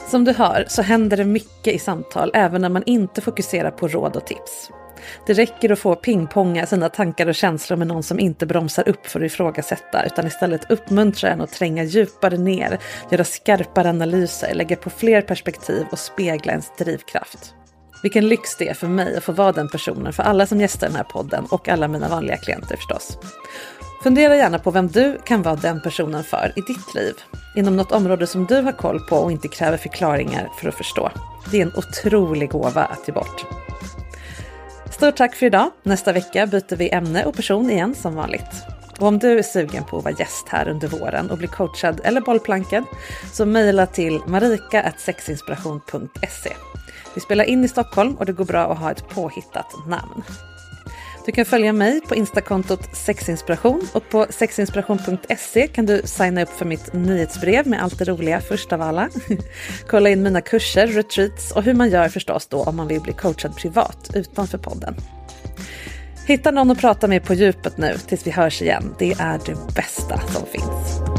Som du hör så händer det mycket i samtal även när man inte fokuserar på råd och tips. Det räcker att få pingponga sina tankar och känslor med någon som inte bromsar upp för att ifrågasätta utan istället uppmuntrar en att tränga djupare ner, göra skarpare analyser, lägga på fler perspektiv och spegla ens drivkraft. Vilken lyx det är för mig att få vara den personen för alla som gästar den här podden och alla mina vanliga klienter förstås. Fundera gärna på vem du kan vara den personen för i ditt liv. Inom något område som du har koll på och inte kräver förklaringar för att förstå. Det är en otrolig gåva att ge bort. Stort tack för idag. Nästa vecka byter vi ämne och person igen som vanligt. Och om du är sugen på att vara gäst här under våren och bli coachad eller bollplankad så mejla till marika.sexinspiration.se. Vi spelar in i Stockholm och det går bra att ha ett påhittat namn. Du kan följa mig på instakontot sexinspiration och på sexinspiration.se kan du signa upp för mitt nyhetsbrev med allt det roliga först av alla. Kolla in mina kurser, retreats och hur man gör förstås då om man vill bli coachad privat utanför podden. Hitta någon att prata med på djupet nu tills vi hörs igen. Det är det bästa som finns.